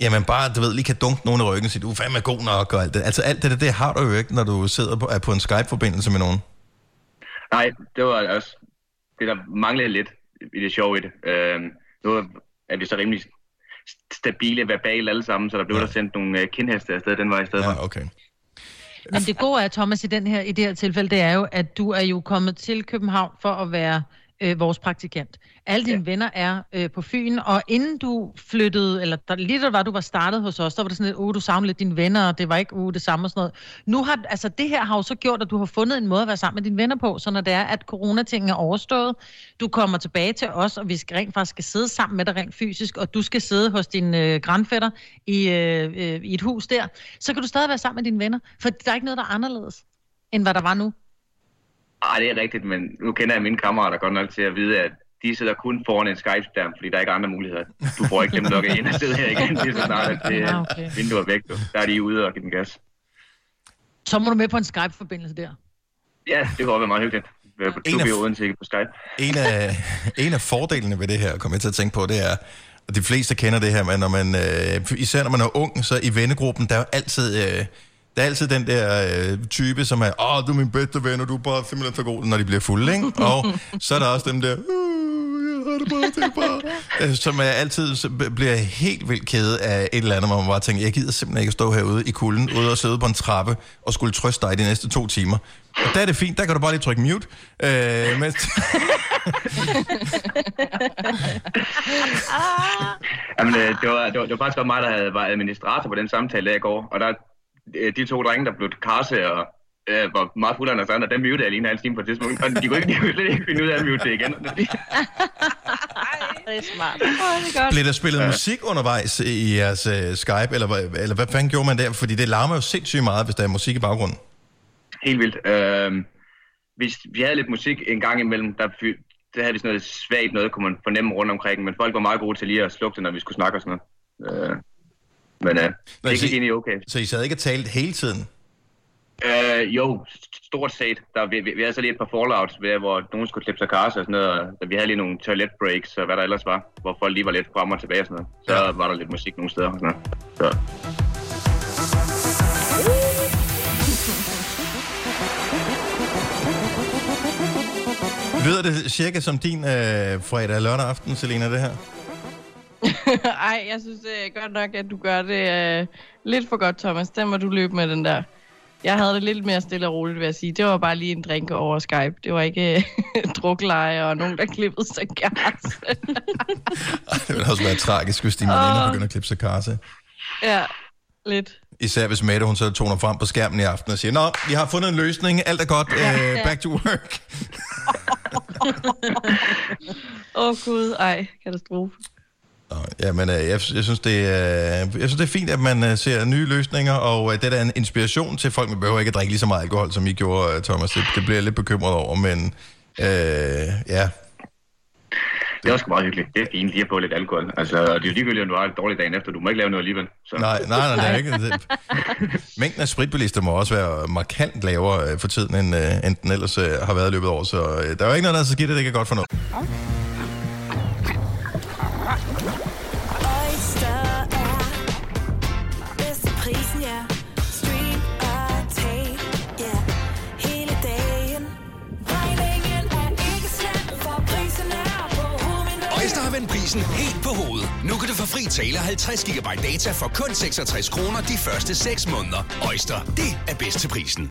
Jamen bare, du ved, lige kan dunke nogen i ryggen og sige, du er fandme god nok og alt det. Altså alt det der, det har du jo ikke, når du sidder på, er på en Skype-forbindelse med nogen. Nej, det var også det, der manglede lidt i det sjove i det. Øhm, nu er vi så rimelig stabile verbalt alle sammen, så der blev ja. der sendt nogle uh, kindheste afsted den vej i stedet for. Ja, okay. Men det gode er, Thomas, i, den her, i det her tilfælde, det er jo, at du er jo kommet til København for at være øh, vores praktikant. Alle dine ja. venner er øh, på Fyn, og inden du flyttede, eller der, lige da var, du var startet hos os, der var det sådan lidt, uh, du savnede lidt dine venner, og det var ikke uh, det samme og sådan noget. Nu har, altså det her har jo så gjort, at du har fundet en måde at være sammen med dine venner på, så når det er, at coronatingen er overstået, du kommer tilbage til os, og vi skal rent faktisk skal sidde sammen med dig rent fysisk, og du skal sidde hos din øh, grandfætter i, øh, øh, i et hus der, så kan du stadig være sammen med dine venner, for der er ikke noget, der er anderledes, end hvad der var nu. Ej, det er rigtigt, men nu kender jeg mine kammerater godt nok til at vide, at de sidder kun foran en Skype-skærm, fordi der er ikke andre muligheder. Du får ikke dem lukket ind og sidde her igen, lige så snart, at det Ah, er okay. vinduet er væk. Du. Der er de ude og give den gas. Så må du med på en Skype-forbindelse der. Ja, det kunne være meget hyggeligt. Være på En af- Odense på Skype. En af, en af fordelene ved det her, kommer jeg til at tænke på, det er, og de fleste kender det her, men når man, øh, især når man er ung, så i vennegruppen, der er jo altid, øh, der er altid den der øh, type, som er, åh, du er min bedste ven, og du er bare simpelthen for god, når de bliver fulde, ikke? Og så er der også dem der, "Uh, jeg har det bare, det er bare, øh, som er altid bliver helt vildt kede af et eller andet, hvor man bare tænker, jeg gider simpelthen ikke at stå herude i kulden, ude og sidde på en trappe og skulle trøste dig de næste to timer. Og der er det fint, der kan du bare lige trykke mute. Øh, mens, Jamen, øh, det, var, det, var, det var faktisk mig, der havde, var administrator på den samtale der i går. Og der, øh, de to drenge, der blev karse og øh, var meget fulde af os andre, dem mutede jeg lige en halv time på et tidspunkt. Og de kunne ikke, de kunne slet ikke finde ud af at mute det igen. Det er smart. Åh, det er godt. Blev der spillet musik undervejs i jeres uh, Skype, eller, hvad- eller hvad fanden gjorde man der? Fordi det larmer jo sindssygt meget, hvis der er musik i baggrunden. Helt vildt. Øhm, vi, vi havde lidt musik en gang imellem, der, der havde vi sådan noget svagt noget, kunne man fornemme rundt omkring, men folk var meget gode til lige at slukke det, når vi skulle snakke og sådan noget. Øh, men øh, det gik egentlig okay. Så I sad ikke og talte hele tiden? Øh, jo, st- stort set. Der, vi, vi, vi havde så lige et par fallouts, ved, hvor nogen skulle klippe sig karse og sådan noget, og vi havde lige nogle toilet breaks og hvad der ellers var, hvor folk lige var lidt frem og tilbage og sådan noget. Så ja. var der lidt musik nogle steder og sådan noget. Så. Lyder det cirka som din øh, fredag lørdag aften, Selena, det her? Ej, jeg synes det er godt nok, at du gør det øh, lidt for godt, Thomas. Den må du løbe med, den der. Jeg havde det lidt mere stille og roligt, vil jeg sige. Det var bare lige en drink over Skype. Det var ikke øh, drukleje og nogen, der klippede sig gas. Det ville også være tragisk, hvis din veninde begynder at klippe sig karse. ja, lidt. Især hvis Mette, hun så toner frem på skærmen i aften og siger, Nå, vi har fundet en løsning, alt er godt, øh, back to work. Åh oh, gud, ej, katastrofe. Ja, men øh, jeg, jeg, synes, det er, jeg synes, det er fint, at man øh, ser nye løsninger, og øh, det er da en inspiration til folk. Man behøver ikke at drikke lige så meget alkohol, som I gjorde, øh, Thomas. Det, det bliver jeg lidt bekymret over, men øh, ja. Det er også meget hyggeligt. Det er fint lige at få lidt alkohol. Altså, det er jo ligegyldigt, om du har en dårlig dagen efter. Du må ikke lave noget alligevel. Så. Nej, nej, nej, det er ikke. Det, mængden af spritbilister må også være markant lavere øh, for tiden, end, øh, end den ellers øh, har været i løbet af år. Så øh, der er jo ikke noget, der er så skidt, at det ikke er godt for noget. Oyster er bedst til prisen, ja. Stream og tag, ja. Hele dagen. Regningen er ikke slem, for prisen er på hovedet. Oyster har vendt prisen helt på hovedet. Nu kan du få fri tale 50 GB data for kun 66 kroner de første 6 måneder. Oyster, det er bedst til prisen.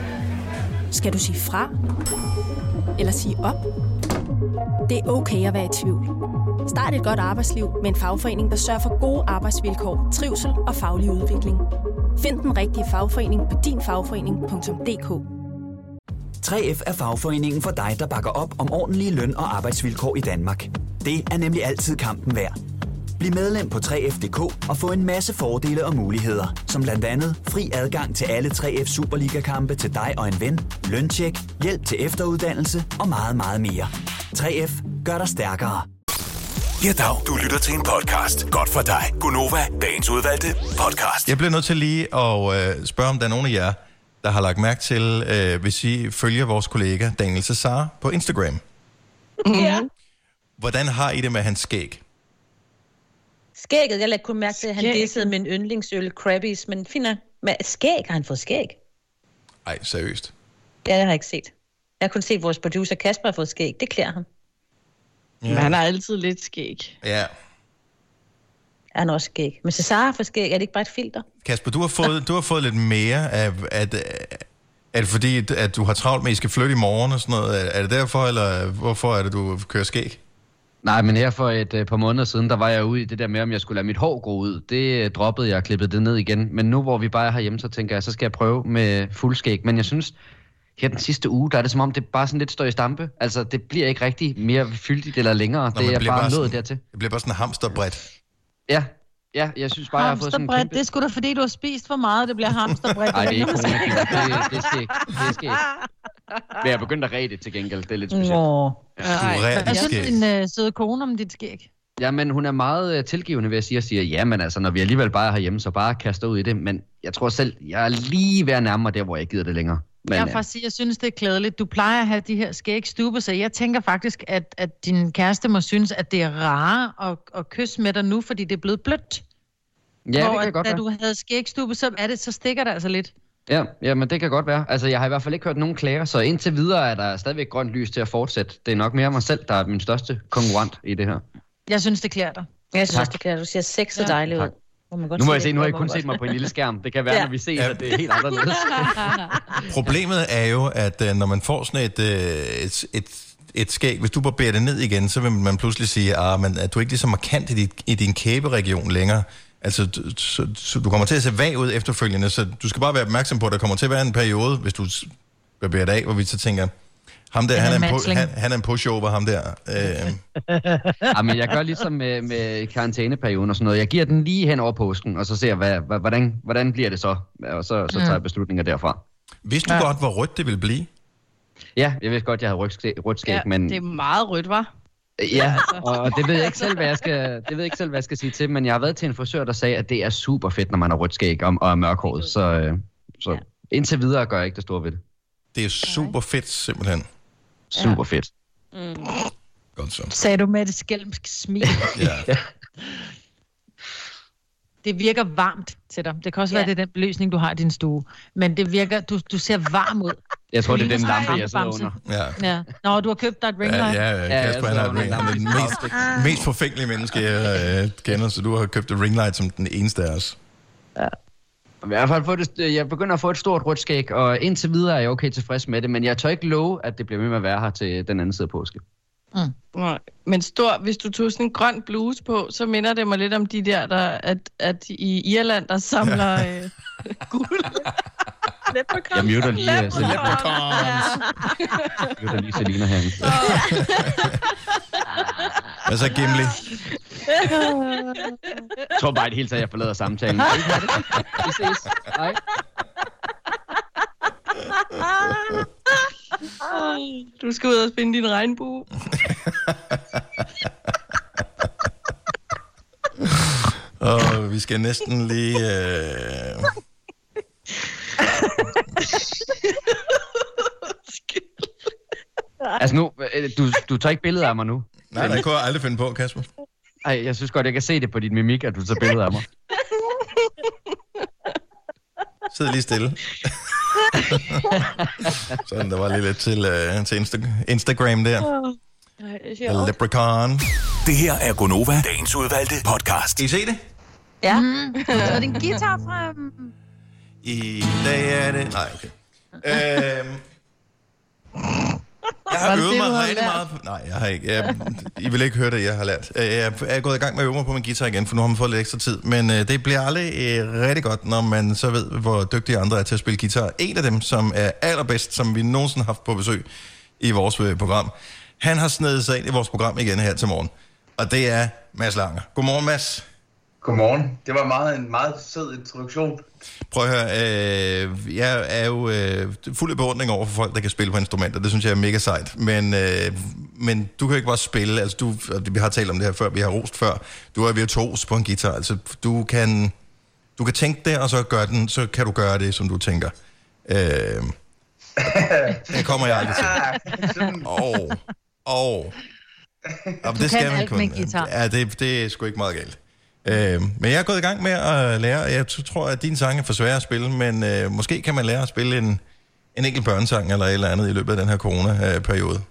Skal du sige fra? Eller sige op? Det er okay at være i tvivl. Start et godt arbejdsliv med en fagforening, der sørger for gode arbejdsvilkår, trivsel og faglig udvikling. Find den rigtige fagforening på dinfagforening.dk 3F er fagforeningen for dig, der bakker op om ordentlige løn- og arbejdsvilkår i Danmark. Det er nemlig altid kampen værd. Bliv medlem på 3F.dk og få en masse fordele og muligheder, som blandt andet fri adgang til alle 3F Superliga-kampe til dig og en ven, løntjek, hjælp til efteruddannelse og meget, meget mere. 3F gør dig stærkere. Ja, dag. Du lytter til en podcast. Godt for dig. Gunova, dagens udvalgte podcast. Jeg bliver nødt til lige at øh, spørge, om der er nogen af jer, der har lagt mærke til, øh, hvis I følger vores kollega Daniel Cesar på Instagram. Ja. Hvordan har I det med hans skæg? Skægget, jeg lagde kun mærke til, at han dissede min yndlingsøl, Krabbies, men fint nok. Men skæg, har han fået skæg? Ej, seriøst. Ja, det har jeg ikke set. Jeg har kun set, at vores producer Kasper har fået skæg. Det klæder ham. Ja. Men han har altid lidt skæg. Ja. Han har også skæg. Men Cesar har fået skæg. Er det ikke bare et filter? Kasper, du har fået, du har fået lidt mere af... At, er det fordi, at- du har travlt med, at I skal flytte i morgen og sådan noget? Er- Er det derfor, eller hvorfor er det, du kører skæg? Nej, men her for et øh, par måneder siden, der var jeg ude i det der med, om jeg skulle lade mit hår gro ud. Det øh, droppede jeg og klippede det ned igen. Men nu hvor vi bare er herhjemme, så tænker jeg, så skal jeg prøve med fuldskæg. Men jeg synes, her den sidste uge, der er det som om, det bare sådan lidt står i stampe. Altså, det bliver ikke rigtig mere fyldigt eller længere. Nå, det er bliver bare nået dertil. Det bliver bare sådan hamsterbredt. Ja, ja, jeg synes bare, jeg har fået sådan en kæmpe... det er sgu da fordi, du har spist for meget, det bliver hamsterbredt. Nej, det er ikke coronakilder. Det, det sker ikke. Det sker ikke. Men jeg er begyndt at ræde det til gengæld. Det er lidt specielt. Nå. rærer Hvad dit synes din øh, søde kone om dit skæg? Ja, men hun er meget øh, tilgivende ved at sige, og siger, ja, men altså, når vi alligevel bare er herhjemme, så bare kaster ud i det. Men jeg tror selv, jeg er lige ved at nærme mig der, hvor jeg ikke gider det længere. Men, jeg øh, faktisk jeg synes, det er klædeligt. Du plejer at have de her skægstube, så jeg tænker faktisk, at, at din kæreste må synes, at det er rare at, at kysse med dig nu, fordi det er blevet blødt. ja, det Hvor kan at, godt da være. du havde skægstube, så, er det, så stikker det altså lidt. Ja, ja, men det kan godt være. Altså, jeg har i hvert fald ikke hørt nogen klager, så indtil videre er der stadigvæk grønt lys til at fortsætte. Det er nok mere mig selv, der er min største konkurrent i det her. Jeg synes, det klæder dig. Jeg synes Tak. også, det kan. Du ser sex så Ja. dejligt ud. Man godt Nu må jeg se, nu har I Må kun set mig på en lille skærm. Det kan være, Ja. når vi ses, Ja. at det er helt anderledes. Problemet er jo, at øh, når man får sådan et, øh, et, et, et skæg, hvis du barberer det ned igen, så vil man pludselig sige, ah, men er du ikke lige så markant i, dit, i din kæberegion længere. Altså, du, så, så du kommer til at se vag ud efterfølgende, så du skal bare være opmærksom på, at der kommer til at være en periode, hvis du barberer det af, hvor vi så tænker, ham der, Han han er en mansling. han, han er en pushover, ham der. Øh, ja, men jeg gør ligesom med, med karantæneperioden og sådan noget. Jeg giver den lige hen over påsken, og så ser jeg, hvad, hvad, hvordan, hvordan bliver det så? Og så, så tager jeg beslutninger derfra. vidste du Ja. godt, hvor rødt det ville blive? Ja, jeg vidste godt, jeg havde rødt skæg, Ja, men... det er meget rødt, var. Ja, og det ved jeg ikke selv, hvad jeg skal, det ved jeg ikke selv, hvad jeg skal sige til, men jeg har været til en frisør, der sagde, at det er super fedt, når man har rødt skæg og, og er mørkhåret, så, øh, så indtil videre gør jeg ikke det store ved det. Det er super fedt, simpelthen. Super fedt. Mm. Godt så. Sagde du med det skælmske smil. Ja. Det virker varmt til dig. Det kan også Ja. være, det er den beløsning, du har i din stue. Men det virker, du, du ser varm ud. Jeg tror, det er den lampe, jeg sidder under. Ja. Ja. Nå, du har købt dig et ring Ja, light. ja, Ja, ja, Kasper, jeg han er ring, han er den mest, mest forfængelige menneske, jeg øh, kender, så du har købt et ringlight som den eneste af os. I hvert fald få det, jeg begynder at få et stort rødt skæg, og indtil videre er jeg okay tilfreds med det, men jeg tør ikke love, at det bliver med at være her til den anden side af påske. Nej. Men stor, hvis du tog sådan en grøn bluse på, så minder det mig lidt om de der, der at, at i Irland, der samler øh, guld. Jeg muter lige, uh, Selina, Leprechauns. muter lige Selina herinde. Hvad så, Gimli? Jeg tror bare i det hele taget, jeg forlader samtalen. Vi ses. Hej. Du skal ud og finde din regnbue. Og vi skal næsten lige... Øh... Altså nu, øh, du, du tager ikke billeder af mig nu. Nej, det kunne jeg aldrig finde på, Kasper. Ej, jeg synes godt, jeg kan se det på dit mimik, at du tager billeder af mig. Sid lige stille. Sådan, der var lige lidt til, øh, til Insta- Instagram der. Leprechaun. Det her er Gonova, dagens udvalgte podcast. Kan I se det? Ja. Mm. Så er det en guitar frem. I dag er det... Nej, okay. Øhm, jeg har øvet mig rigtig meget... På, nej, jeg har ikke. Jeg, I vil ikke høre det, jeg har lært. Øh, Jeg er gået i gang med at øve mig på min guitar igen, for nu har man fået lidt ekstra tid. Men øh, det bliver aldrig øh, rigtig godt, når man så ved, hvor dygtige andre er til at spille guitar. En af dem, som er allerbedst, som vi nogensinde har haft på besøg i vores øh, program, han har snedet sig ind i vores program igen her til morgen. Og det er Mads Langer. Godmorgen, Mads. Godmorgen. Det var meget, en meget sød introduktion. Prøv at høre, øh, jeg er jo øh, fuld af beundring over for folk, der kan spille på instrumenter. Det synes jeg er mega sejt. Men, øh, men du kan ikke bare spille. Altså, du, vi har talt om det her før, vi har rost før. Du er virtuos på en guitar. Altså, du kan, du kan tænke det, og så, gør den, så kan du gøre det, som du tænker. Øh, det kommer jeg aldrig til. Åh, åh. Jamen, Du kan alt med en guitar. Ja, det, det er sgu ikke meget galt. Øh, men jeg er gået i gang med at lære, jeg tror, at din sang er for svære at spille, men øh, måske kan man lære at spille en, en enkelt børnesang eller et eller andet i løbet af den her corona-periode.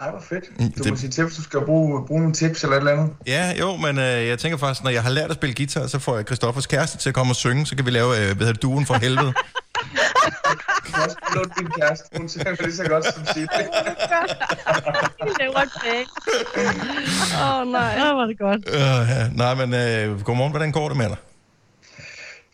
Ej, hvor fedt. Mm, Du det- må sige til, hvis du skal bruge, bruge nogle tips eller et eller andet. Ja, jo, men øh, jeg tænker faktisk, når jeg har lært at spille guitar, så får jeg Christoffers kæreste til at komme og synge, så kan vi lave, øh, hvad hedder duen for helvede. Du kan også låne din kæreste. Hun synger lige så godt som sit. Vi laver et bag. Åh, nej. Ja, var det godt. øh, ja. Nej, men øh, godmorgen, hvordan går det med dig?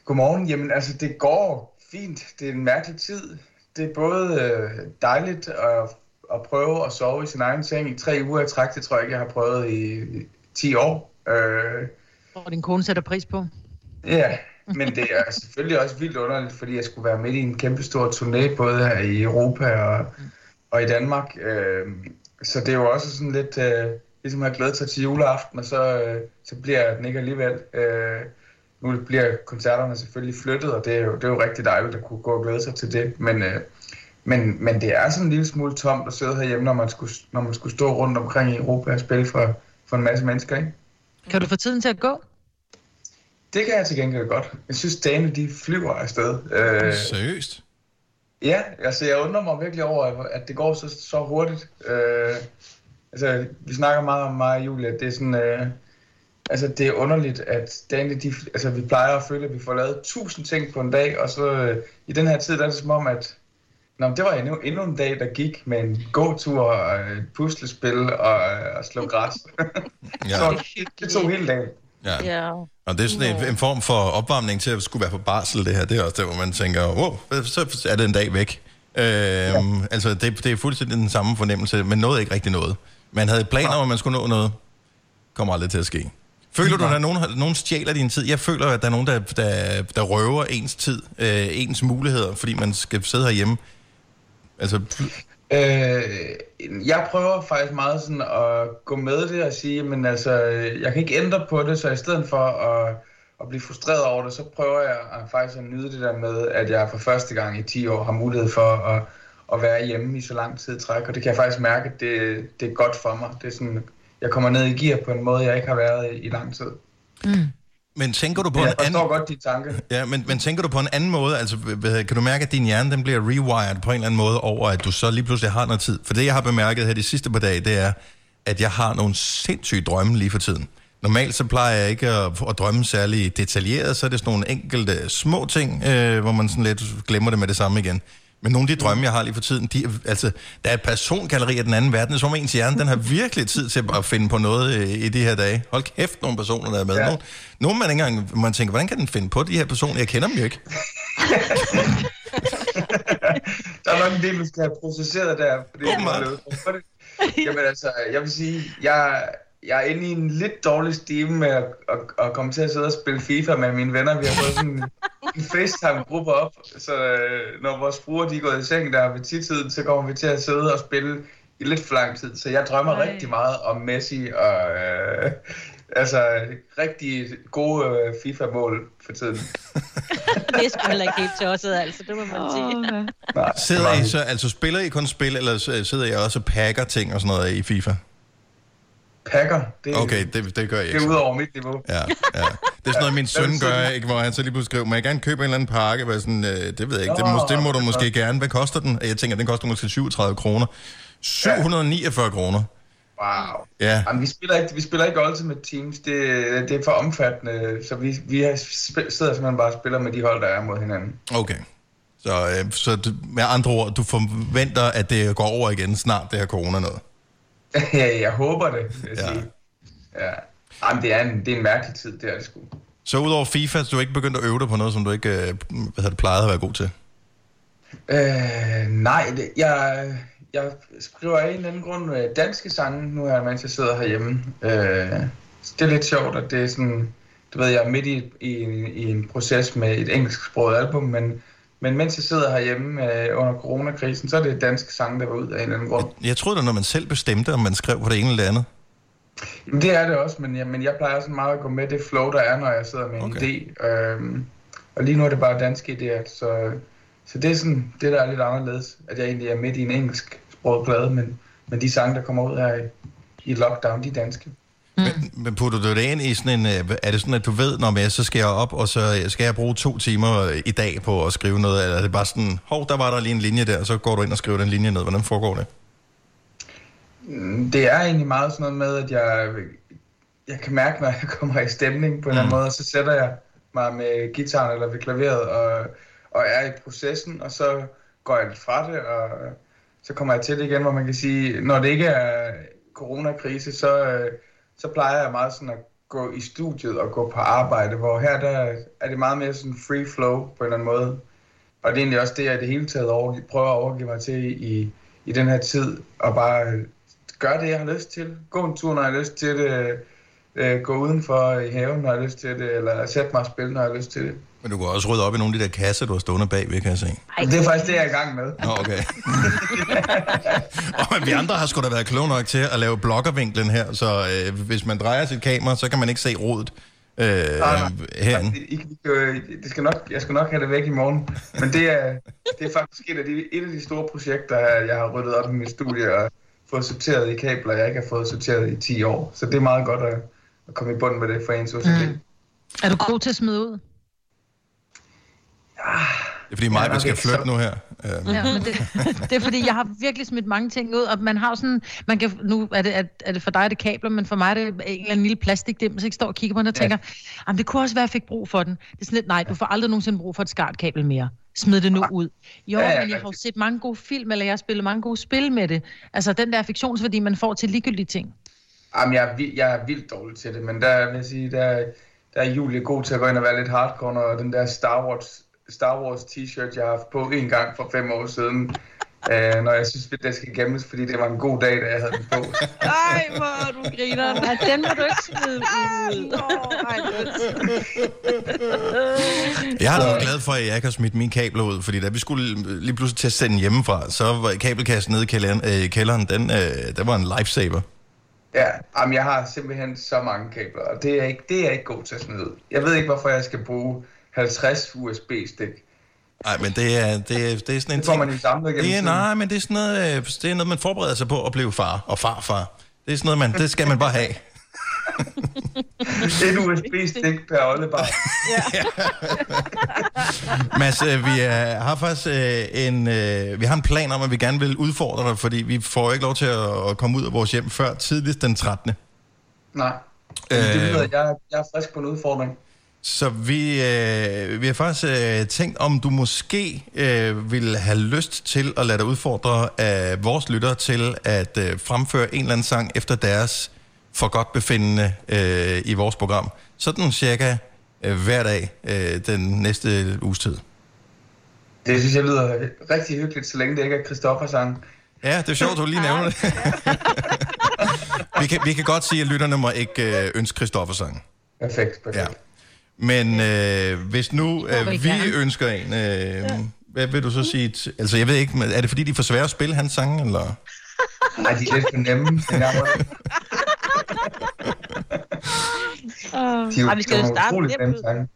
Godmorgen. Jamen, altså, det går fint. Det er en mærkelig tid. Det er både øh, dejligt at, at prøve at sove i sin egen seng i tre uger i træk. Det tror jeg ikke, jeg har prøvet i, i 10 år. Øh, Og din kone sætter pris på. Ja, men det er selvfølgelig også vildt underligt, fordi jeg skulle være midt i en kæmpe stor turné, både her i Europa og, og i Danmark. Øh, så det er jo også sådan lidt, øh, ligesom at have glædet sig til juleaften, og så, øh, så bliver den ikke alligevel. Øh, nu bliver koncerterne selvfølgelig flyttet, og det er jo, det er jo rigtig dejligt at kunne gå og glæde sig til det. Men, øh, men, men det er sådan en lille smule tomt at sidde herhjemme, når man skulle, når man skulle stå rundt omkring i Europa og spille for, for en masse mennesker, ikke? Kan du få tiden til at gå? Det kan jeg til gengæld godt. Jeg synes, dagene de flyver afsted. Øh, Seriøst? ja, altså jeg undrer mig virkelig over, at det går så, så hurtigt. Øh, altså, vi snakker meget om mig og Julie, at det er sådan... Øh, altså, det er underligt, at dagene, de, altså, vi plejer at føle, at vi får lavet tusind ting på en dag, og så øh, i den her tid, der er det som om, at Nå, det var endnu, endnu en dag, der gik med en gåtur og et puslespil og, og slå græs. Ja. så det tog hele dagen. Ja. Ja. Og det er sådan en, en form for opvarmning til at skulle være på barsel, det her. Det er også der, hvor man tænker, wow, så er det en dag væk. Øhm, ja. Altså, det, det er fuldstændig den samme fornemmelse, men nåede ikke rigtig noget. Man havde planer om, at man skulle nå noget. Kommer aldrig til at ske. Føler du, at der er nogen, nogen stjæler din tid? Jeg føler, at der er nogen, der, der, der røver ens tid, øh, ens muligheder, fordi man skal sidde herhjemme. Altså, Øh, jeg prøver faktisk meget sådan at gå med det og sige, men altså, jeg kan ikke ændre på det, så i stedet for at, at blive frustreret over det, så prøver jeg at faktisk at nyde det der med, at jeg for første gang i 10 år har mulighed for at, at være hjemme i så lang tid i træk, og det kan jeg faktisk mærke, at det, det er godt for mig. Det er sådan, jeg kommer ned i gear på en måde, jeg ikke har været i, i lang tid. Mm. Men tænker du på Jeg en anden... forstår godt de tanker. Ja, men, men tænker du på en anden måde? Altså, kan du mærke, at din hjerne den bliver rewired på en eller anden måde over, at du så lige pludselig har noget tid? For det, jeg har bemærket her de sidste par dage, det er, at jeg har nogle sindssyge drømme lige for tiden. Normalt så plejer jeg ikke at, at drømme særlig detaljeret, så er det sådan nogle enkelte små ting, øh, hvor man sådan lidt glemmer det med det samme igen. Men nogle af de drømme, jeg har lige for tiden, de, altså, der er et persongalleri af den anden verden, som ens hjerne, den har virkelig tid til at finde på noget øh, i de her dage. Hold kæft, nogle personer, der er med. Ja. Nogle, nogle man ikke engang, man tænker, hvordan kan den finde på de her personer? Jeg kender dem jo ikke. Der er nok en del, du skal have processeret der. Fordi det. Jamen altså, jeg vil sige, jeg, jeg er inde i en lidt dårlig stime med at, at, at komme til at sidde og spille FIFA med mine venner. Vi har fået sådan en FaceTime-gruppe op, så øh, når vores fruer de er gået i seng der ved tidtiden, så kommer vi til at sidde og spille i lidt for lang tid. Så jeg drømmer Ej. rigtig meget om Messi og øh, altså rigtig gode øh, FIFA-mål for tiden. Det er sgu heller ikke helt tosset, altså. Det må man sige. Sidder I så, altså spiller I kun spil, eller sidder I også og pakker ting og sådan noget i FIFA? Pakker, det, Okay, det, det gør jeg det ikke. er ud over mit niveau. Ja, ja. Det er sådan noget, min søn gør, ikke, hvor han så lige pludselig skriver, må jeg gerne købe en eller anden pakke? Hvor jeg sådan, øh, det ved jeg ikke, det, må, det må du måske gerne. Hvad koster den? Jeg tænker, den koster måske 37 kroner. 749 kroner. Wow. Ja. Jamen, vi spiller ikke, vi spiller ikke Ultimate Teams. Det, det er for omfattende, så vi, vi har sp- sidder simpelthen bare og spiller med de hold, der er mod hinanden. Okay. Så, øh, så du, med andre ord, du forventer, at det går over igen snart, det her corona noget. Ja, jeg håber det, vil jeg Ja. ja. sige. Ja. Jamen, det er en, det er en mærkelig tid, det er det sgu. Så udover FIFA, så du er ikke begyndt at øve dig på noget, som du ikke øh, hvad hedder det, plejede at være god til? Øh, nej, det, jeg, jeg skriver af en eller anden grund øh, danske sange nu her, mens jeg sidder herhjemme. Øh, det er lidt sjovt, at det er sådan, du ved, jeg er midt i, i, en- i en proces med et engelsksproget album, men, men mens jeg sidder herhjemme øh, under coronakrisen, så er det danske sange, der var ud af en eller anden grund. Jeg troede da, når man selv bestemte, om man skrev på det ene eller det andet. Jamen, det er det også, men jeg, men jeg plejer sådan meget at gå med det flow, der er, når jeg sidder med en okay. idé. Øhm, og lige nu er det bare danske idéer, så, så det er sådan det, der er lidt anderledes, at jeg egentlig er midt i en engelsk sproget plade, men, men de sange, der kommer ud her i, i lockdown, de er danske. Putter du det ind i sådan en... øh, Er det sådan, at du ved, når jeg så skal jeg op, og så skal jeg bruge to timer øh, i dag på at skrive noget? Eller er det bare sådan, hov, der var der lige en linje der, og så går du ind og skriver den linje ned. Hvordan foregår det? Mm, Det er egentlig meget sådan noget med, at jeg, jeg kan mærke, når jeg kommer i stemning på en eller anden Mm. måde, og så sætter jeg mig med gitaren eller ved klaveret og, og er i processen, og så går jeg lidt fra det, og så kommer jeg til det igen, hvor man kan sige, når det ikke er coronakrise, så, øh, så plejer jeg meget sådan at gå i studiet og gå på arbejde, hvor her der er det meget mere sådan free flow på en eller anden måde. Og det er egentlig også det, jeg i det hele taget prøver at overgive mig til i, i den her tid, og bare øh, gøre det, jeg har lyst til. Gå en tur, når jeg har lyst til det. Øh, gå udenfor i haven, når jeg har lyst til det. Eller sætte mig og spille, når jeg har lyst til det. Men du kan også rydde op i nogle af de der kasser, du har stående bagved, kan jeg se. Ej. Det er faktisk det, jeg er i gang med. Nå, okay. og vi andre har sgu da været kloge nok til at lave blokkervinklen her, så øh, hvis man drejer sit kamera, så kan man ikke se rodet øh, herinde. I, I, øh, det skal nok, jeg skal nok have det væk i morgen. Men det er, det er faktisk et af, de, et af de store projekter, jeg har ryddet op i mit studie og fået sorteret i kabler, jeg ikke har fået sorteret i 10 år. Så det er meget godt at, at komme i bund med det for ens OCD. Mm. Er du god til at smide ud? er fordi mig, vi skal flytte nu her. Øh, Ja, men det, det er fordi, jeg har virkelig smidt mange ting ud, og man har sådan, man kan, nu er det, er, er det for dig, det er kabler, men for mig er det en eller anden lille plastikdim, så jeg står og kigger på den og tænker, jamen det kunne også være, at jeg fik brug for den. Det er sådan lidt, nej, du får aldrig nogensinde brug for et skartkabel mere. Smid det nu ud. Jo, Ja, ja, men jeg har jo set mange gode film, eller jeg har spillet mange gode spil med det. Altså den der fiktionsværdi, man får til ligegyldige ting. Jamen, jeg er, vild, jeg er vildt dårlig til det, men der vil jeg sige, der, der er Julie god til at gå ind og være lidt hardcore, når den der Star Wars, Star Wars t-shirt, jeg har haft på en gang for fem år siden, øh, når jeg synes, at det skal gemmes, fordi det var en god dag, da jeg havde den på. Ej, hvor du griner. Ja, den må du ikke smide ud. Jeg har da været glad for, at jeg ikke har smidt mine kabler ud, fordi da vi skulle lige pludselig til at sende hjemmefra, så var kabelkassen nede i kælderen, øh, kælderen den, øh, den var en lifesaver. Ja, jamen, jeg har simpelthen så mange kabler, og det er, ikke, det er jeg ikke god til at smide ud. Jeg ved ikke, hvorfor jeg skal bruge 50 USB-stik. Nej, men det er, det, er, det er sådan en Det ting... man jo samlet det er, tiden. nej, men det er, sådan noget, øh, det er noget, man forbereder sig på at blive far og farfar. Det er sådan noget, man, det skal man bare have. Et USB-stik per oldebar. Mads, øh, vi er, har faktisk øh, en, øh, vi har en plan om, at vi gerne vil udfordre dig, fordi vi får ikke lov til at, at komme ud af vores hjem før tidligst den 13. Nej, Øh, det betyder, at jeg, jeg er frisk på en udfordring. Så vi, øh, vi har faktisk øh, tænkt, om du måske øh, ville have lyst til at lade dig udfordre af vores lyttere til at øh, fremføre en eller anden sang efter deres for godt befindende øh, i vores program. Sådan cirka øh, hver dag øh, den næste uges tid. Det synes jeg lyder rigtig hyggeligt, så længe det ikke er Christoffer sang. Ja, det er sjovt, du lige nævner det. vi, kan, vi kan godt sige, at lytterne må ikke øh, ønske Christoffer sang. Perfekt, perfekt. Ja. Men øh, hvis nu øh, vi ønsker en, øh, ja. hvad vil du så sige? T- altså, jeg ved ikke, er det fordi, de er for svære at spille hans sange, eller? Nej, de er lidt for nemme. Den gang var det. De er jo, Ej, vi skal jo de starte nemt sange.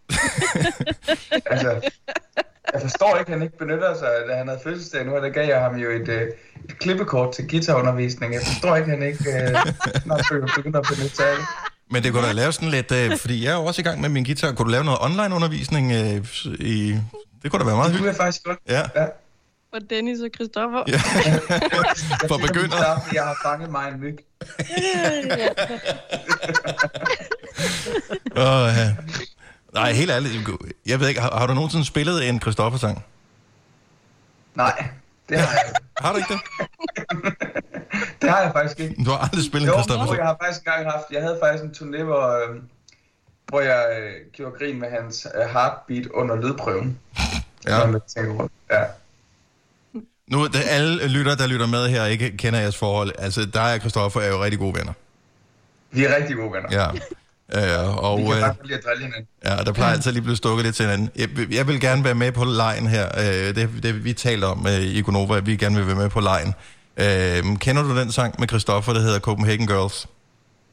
altså, jeg forstår ikke, at han ikke benytter sig, da han havde fødselsdag nu, og der gav jeg ham jo et, øh, et klippekort til guitarundervisning. Jeg forstår ikke, at han ikke øh, snart begynder at benytte sig af det. Men det kunne da lave sådan lidt, øh, fordi jeg er jo også i gang med min guitar. Kunne du lave noget online-undervisning øh, i... Det kunne da være meget Det kunne hyggeligt. jeg faktisk godt. Ja. ja. For Dennis og Christoffer. Ja. For starte, Jeg har fanget mig en myg. Åh, ja. Nej, helt ærligt. Jeg ved ikke, har, har du nogensinde spillet en Christoffer-sang? Nej, det har jeg ikke. Har du ikke det? Det har jeg faktisk ikke. Du har aldrig spillet en Jo, Christoffer-sang? jeg har faktisk engang haft, jeg havde faktisk en turné, hvor, øh, hvor jeg øh, gjorde grin med hans øh, heartbeat under lydprøven. Ja. Ja. Nu, det, alle lytter, der lytter med her, ikke kender jeres forhold. Altså, dig og Christoffer er jo rigtig gode venner. Vi er rigtig gode venner. Ja. Øh, og, Vi kan øh, bare godt lide at drille hinanden. Ja, der plejer altid lige at blive stukket lidt til hinanden. Jeg, jeg vil gerne være med på lejen her. Øh, det, det vi talte om øh, i Gonova, at vi gerne vil være med på lejen. Øh, kender du den sang med Christoffer, der hedder Copenhagen Girls?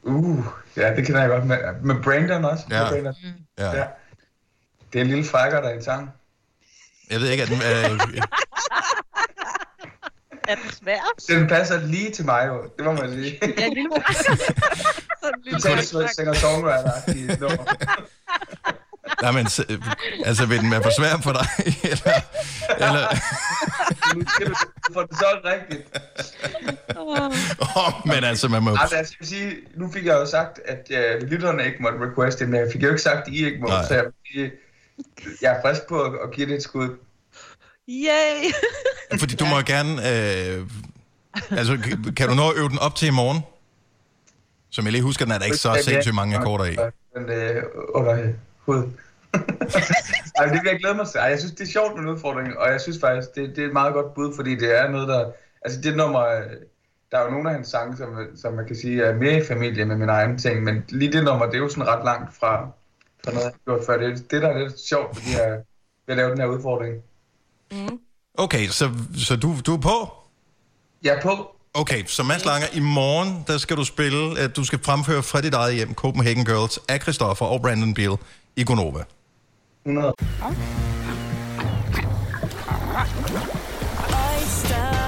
Uh, ja, det kender jeg godt. Med, med Brandon også. Ja. Med Brandon. Ja. ja. Det er en lille frækker, der er i sang. Jeg ved ikke, at den... Øh, Er den svær? Den passer lige til mig, jo. Det må man sige. Ja, en lille Du tager singer songwriter nummer. nej, men, øh, altså, vil den være for svær for dig? eller, eller, Nu skal du få det så rigtigt. oh, men altså, man må... Altså, jeg skal sige, nu fik jeg jo sagt, at uh, lytterne ikke måtte requeste men jeg fik jo ikke sagt, at I ikke må, Nej. så jeg, jeg er frisk på at, at give det et skud. Yay! Fordi du må gerne... Øh, altså, kan- kan du nå at øve den op til i morgen? Som jeg lige husker, den er der ikke så sindssygt mange akkorder i. Men øh, under hud. Ej, det vil jeg glæde mig til. Ej, jeg synes, det er sjovt med en udfordring, og jeg synes faktisk, det, det er et meget godt bud, fordi det er noget, der... Altså, det nummer... Der er jo nogle af hans sange, som, som man kan sige er mere i familie med min egen ting, men lige det nummer, det er jo sådan ret langt fra, fra noget, jeg har gjort før. Det er det, der er lidt sjovt, fordi jeg vil lave den her udfordring. Okay, så, så du, du er på? Jeg er på. Okay, så Mads Langer, i morgen, der skal du spille, at du skal fremføre fra dit eget hjem, Copenhagen Girls, af Christoffer og Brandon Beal i Gonova. 100. Oyster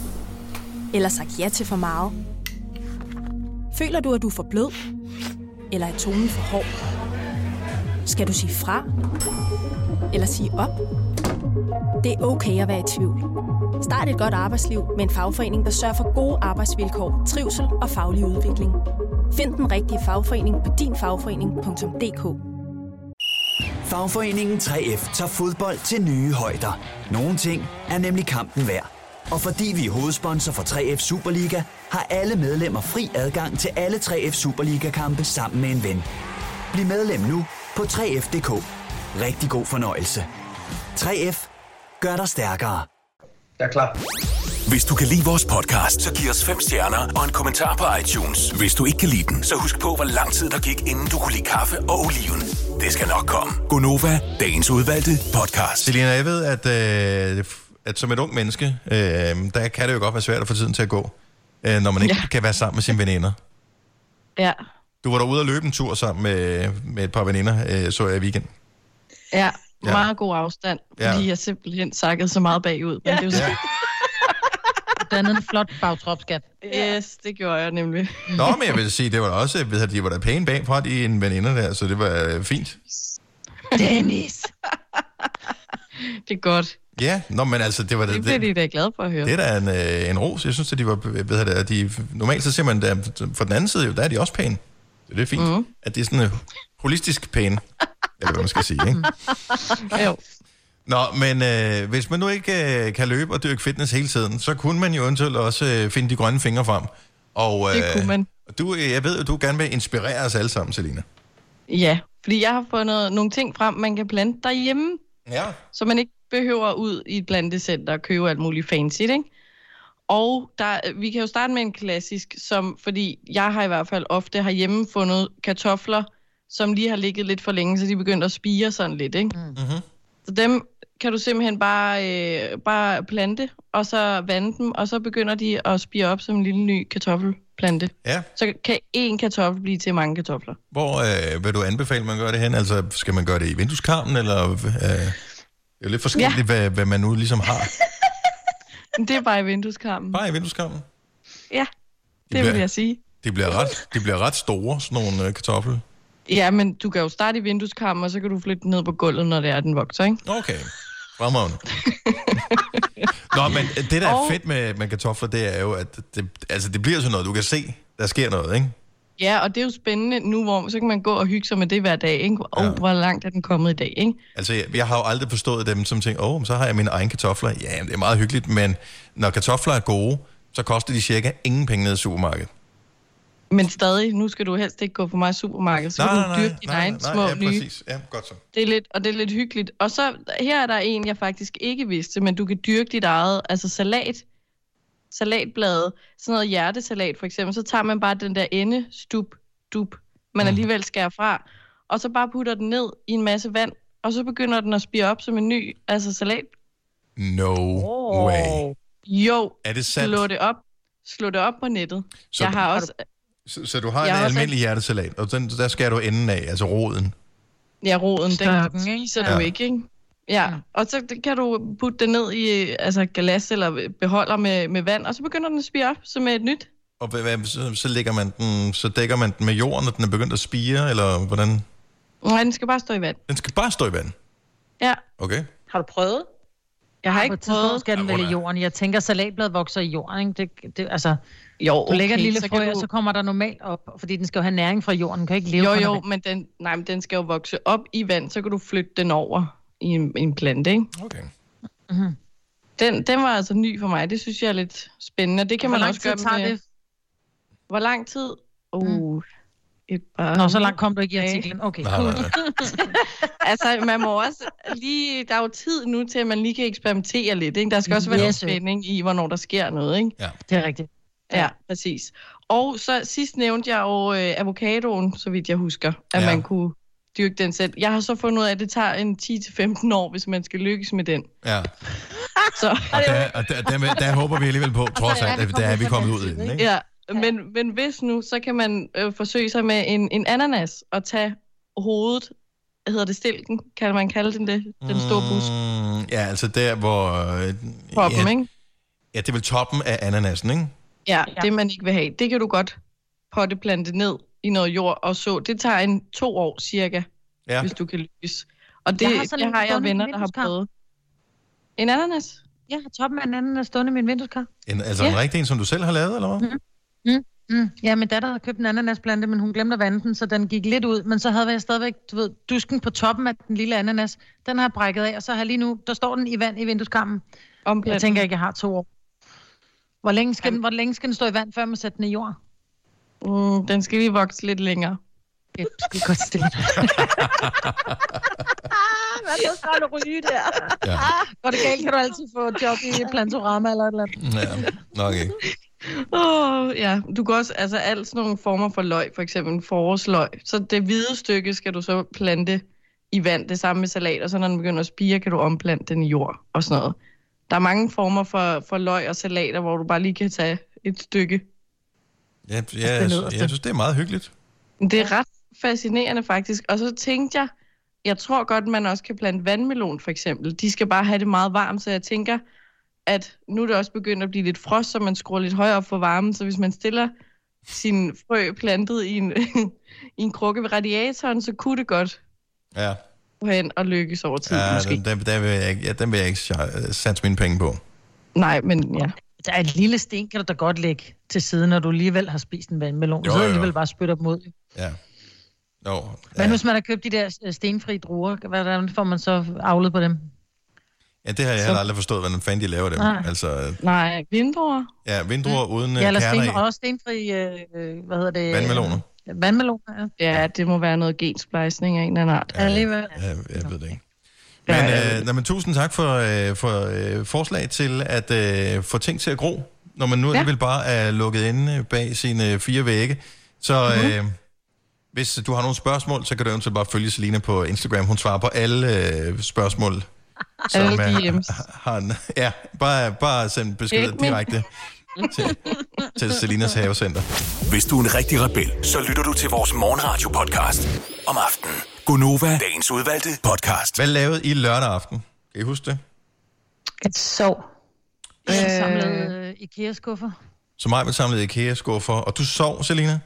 Eller sagt ja til for meget? Føler du, at du er for blød? Eller er tonen for hård? Skal du sige fra? Eller sige op? Det er okay at være i tvivl. Start et godt arbejdsliv med en fagforening, der sørger for gode arbejdsvilkår, trivsel og faglig udvikling. Find den rigtige fagforening på dinfagforening.dk Fagforeningen 3F tager fodbold til nye højder. Nogle ting er nemlig kampen værd. Og fordi vi er hovedsponsor for 3F Superliga, har alle medlemmer fri adgang til alle 3F Superliga-kampe sammen med en ven. Bliv medlem nu på 3F.dk. Rigtig god fornøjelse. 3F gør dig stærkere. Jeg er klar. Hvis du kan lide vores podcast, så giv os fem stjerner og en kommentar på iTunes. Hvis du ikke kan lide den, så husk på, hvor lang tid der gik, inden du kunne lide kaffe og oliven. Det skal nok komme. Gonova, dagens udvalgte podcast. Selina, jeg ved, at, øh, at som et ung menneske, øh, der kan det jo godt være svært at få tiden til at gå, øh, når man ikke ja. kan være sammen med sine veninder. Ja, Du var der ude og løbe en tur sammen med, med et par veninder, øh, så jeg i weekend. ja. Ja. Meget god afstand, Ja. fordi jeg simpelthen sakkede så meget bagud. Men det er jo så... Ja. Dannet en flot bagtropskat. Yes, det gjorde jeg nemlig. Nå, men jeg vil sige, det var da også, ved at de var da pæne bagfra, de en veninder der, så det var øh, fint. Dennis! det er godt. Ja, nå, men altså, det var da... Det bliver de da glade for at høre. Det er da en, øh, en ros. Jeg synes, at de var... Ved jeg, at de, normalt så ser man, der, for den anden side, jo, der er de også pæne. Så det er fint, mm. at det er sådan øh, holistisk pæne. Eller hvad man skal sige, ikke? jo. Nå, men øh, hvis man nu ikke øh, kan løbe og dyrke fitness hele tiden, så kunne man jo eventuelt også øh, finde de grønne fingre frem. Og, øh, Det kunne man. Du, øh, jeg ved, at du gerne vil inspirere os alle sammen, Selina. Ja, fordi jeg har fundet nogle ting frem, man kan plante derhjemme. Ja. Så man ikke behøver ud i et plantecenter og købe alt muligt fancy, ikke? Og der, vi kan jo starte med en klassisk, som, fordi jeg har i hvert fald ofte herhjemme fundet kartofler, som lige har ligget lidt for længe, så de begynder at spire sådan lidt, ikke? Mm-hmm. Så dem kan du simpelthen bare, øh, bare plante, og så vande dem, og så begynder de at spire op som en lille ny kartoffelplante. Ja. Så kan én kartoffel blive til mange kartofler. Hvor øh, vil du anbefale, man gør det hen? Altså, skal man gøre det i vindueskarmen, eller... Øh, det er jo lidt forskelligt, ja. hvad, hvad man nu ligesom har. Det er bare i vindueskarmen. Bare i vindueskarmen? Ja, det bliver- vil jeg sige. De bliver ret, de bliver ret store, sådan nogle øh, kartofler. Ja, men du kan jo starte i vindueskarmen, og så kan du flytte ned på gulvet, når det er, den vokser, ikke? Okay. Fremragende. Nå, men det, der er Og- fedt med, med kartofler, det er jo, at det, altså, det bliver sådan noget, du kan se, der sker noget, ikke? Ja, og det er jo spændende nu, hvor så kan man gå og hygge sig med det hver dag, ikke? Og Ja. ja. hvor langt er den kommet i dag, ikke? Altså, jeg, jeg har jo aldrig forstået dem, som tænker, åh, oh, så har jeg mine egne kartofler. Ja, det er meget hyggeligt, men når kartofler er gode, så koster de cirka ingen penge nede i supermarkedet. Men stadig, nu skal du helst ikke gå for meget i supermarkedet, så Nej, kan du dyrke dine egne nej, små ja, nye. præcis. Ja, godt så. Det er lidt, og det er lidt hyggeligt. Og så, her er der en, jeg faktisk ikke vidste, men du kan dyrke dit eget, altså salat, salatblade, sådan noget hjertesalat for eksempel, så tager man bare den der ende, stup, dup, man alligevel skærer fra, og så bare putter den ned i en masse vand, og så begynder den at spire op som en ny, altså salat. No oh. way. Jo, Er det sandt? slå det op, slå det op på nettet. Så jeg du- har har også, Så, så du har Jeg en har også- almindelig hjertesalat, og den, der skal du enden af, altså roden. Ja, roden, Størken, den ikke? spiser Ja. du ikke, ikke? Ja, og så kan du putte den ned i altså glas eller beholder med, med vand, og så begynder den at spire op som et nyt. Og hvad, så, så, lægger man den, så dækker man den med jorden, når den er begyndt at spire, eller hvordan? Nej, den skal bare stå i vand. Den skal bare stå i vand. Ja. Okay. Har du prøvet? Jeg har ikke prøvet. skal den Ja, vel i jorden. Jeg tænker, salatblad vokser i jorden, ikke? Det, det, altså, Jo, du lægger et okay, lille frø, du- og så kommer der normalt op, fordi den skal jo have næring fra jorden. Den kan ikke leve Jo, jo, men den, nej, men den skal jo vokse op i vand, så kan du flytte den over i en, i en plante, ikke? Okay. Mhm. Den, den var altså ny for mig. Det synes jeg er lidt spændende. Det kan Hvor man lang også gøre tager med... det? Hvor lang tid? Uh, et par... Nå, så langt kom du ikke i artiklen. Okay, Nej, cool. nej, altså, man må også lige... Der er jo tid nu til, at man lige kan eksperimentere lidt, ikke? Der skal også være Yes, yes, sir. spænding i, hvornår der sker noget, ikke? Ja. Det er rigtigt. Ja, præcis. Og så sidst nævnte jeg jo øh, avocadoen, så vidt jeg husker, at Ja. ja. man kunne dyrke den selv. Jeg har så fundet ud af, at det tager en 10-15 år, hvis man skal lykkes med den. Ja. Så, Og der, og der, der, der, der håber vi alligevel på, trods alt, at der er vi kommet ud i den, ikke? ja, men, men hvis nu, så kan man øh, forsøge sig med en, en ananas og tage hovedet, hvad hedder det, stilken, kan man kalde den det, den store busk. Mm, ja, altså der, hvor... Øh, Toppen, ja, ikke? ja, det er vel toppen af ananasen, ikke? Ja, ja, det man ikke vil have. Det kan du godt potteplante ned i noget jord og så. Det tager en to år cirka, Ja. hvis du kan lykkes. Og det, Jeg har det en har jeg venner, der har prøvet. En ananas? Jeg har toppen af en anden er stående i min vindueskar. En, altså en Ja. rigtig en, som du selv har lavet, eller hvad? Mm. Mm. Ja, min datter havde købt en ananasplante, men hun glemte at vande den, så den gik lidt ud. Men så havde jeg stadigvæk, du ved, dusken på toppen af den lille ananas. Den har jeg brækket af, og så har jeg lige nu, der står den i vand i vindueskarmen. Omplanten. Jeg tænker ikke, jeg har to år. Hvor længe skal, den, hvor længe skal den stå i vand, før man sætter den i jord? Mm, den skal lige vokse lidt længere. Det skal godt stille. Hvad så skal du ryge der? Ja. Går det galt, kan du altid få et job i Plantorama eller et eller andet. Ja, nok ikke. Åh, oh, ja. Du kan også, altså alt sådan nogle former for løg, for eksempel forårsløg. Så det hvide stykke skal du så plante i vand, det samme med salat, og så når den begynder at spire, kan du omplante den i jord og sådan noget. Der er mange former for, for løg og salater, hvor du bare lige kan tage et stykke. Ja, ja, det jeg, nederste. jeg synes, det er meget hyggeligt. Det er ret fascinerende faktisk. Og så tænkte jeg, jeg tror godt, man også kan plante vandmelon for eksempel. De skal bare have det meget varmt, så jeg tænker, at nu er det også begyndt at blive lidt frost, så man skruer lidt højere op for varmen. Så hvis man stiller sin frø plantet i en, i en krukke ved radiatoren, så kunne det godt Ja, gå hen og lykkes over tid ja måske. den, den, der vil jeg ikke, ja, den vil jeg ikke sj- satse mine penge på. Nej, men ja. Der er et lille sten, kan du da godt lægge til siden, når du alligevel har spist en vandmelon. Jo, Så er alligevel bare spytter dem ud. Ja. Jo, Men hvis man har købt de der øh, stenfri druer, hvordan får man så avlet på dem? ja, det har jeg Så- heller aldrig forstået, hvordan fanden de laver dem. Nej. Altså, Nej, vindruer. ja, vinduer mm. uden Ja, ja, eller kerner sten, i. også stenfri, øh, øh, hvad hedder det? Vandmeloner. Øh, vandmeloner, ja. Ja, det må være noget gensplejsning af en eller anden art. Ja, alligevel. Ja, jeg ved det ikke. Men, øh, nej, men tusind tak for, øh, for øh, forslag til at øh, få ting til at gro, når man nu Ja. alligevel bare er lukket inde bag sine fire vægge. Så Mhm. øh, hvis du har nogle spørgsmål, så kan du eventuelt bare følge Selina på Instagram. Hun svarer på alle øh, spørgsmål. Alle øh, DM's. har en, ja, bare, bare send beskeder direkte til, til Selinas havecenter. Hvis du er en rigtig rebel, så lytter du til vores morgenradio-podcast om aftenen. Gunova, dagens udvalgte podcast. Hvad lavede I lørdag aften? Kan I huske det? Et sov. Jeg har samlet øh, IKEA-skuffer. Så mig vil samle IKEA-skuffer, og du sov, Selina?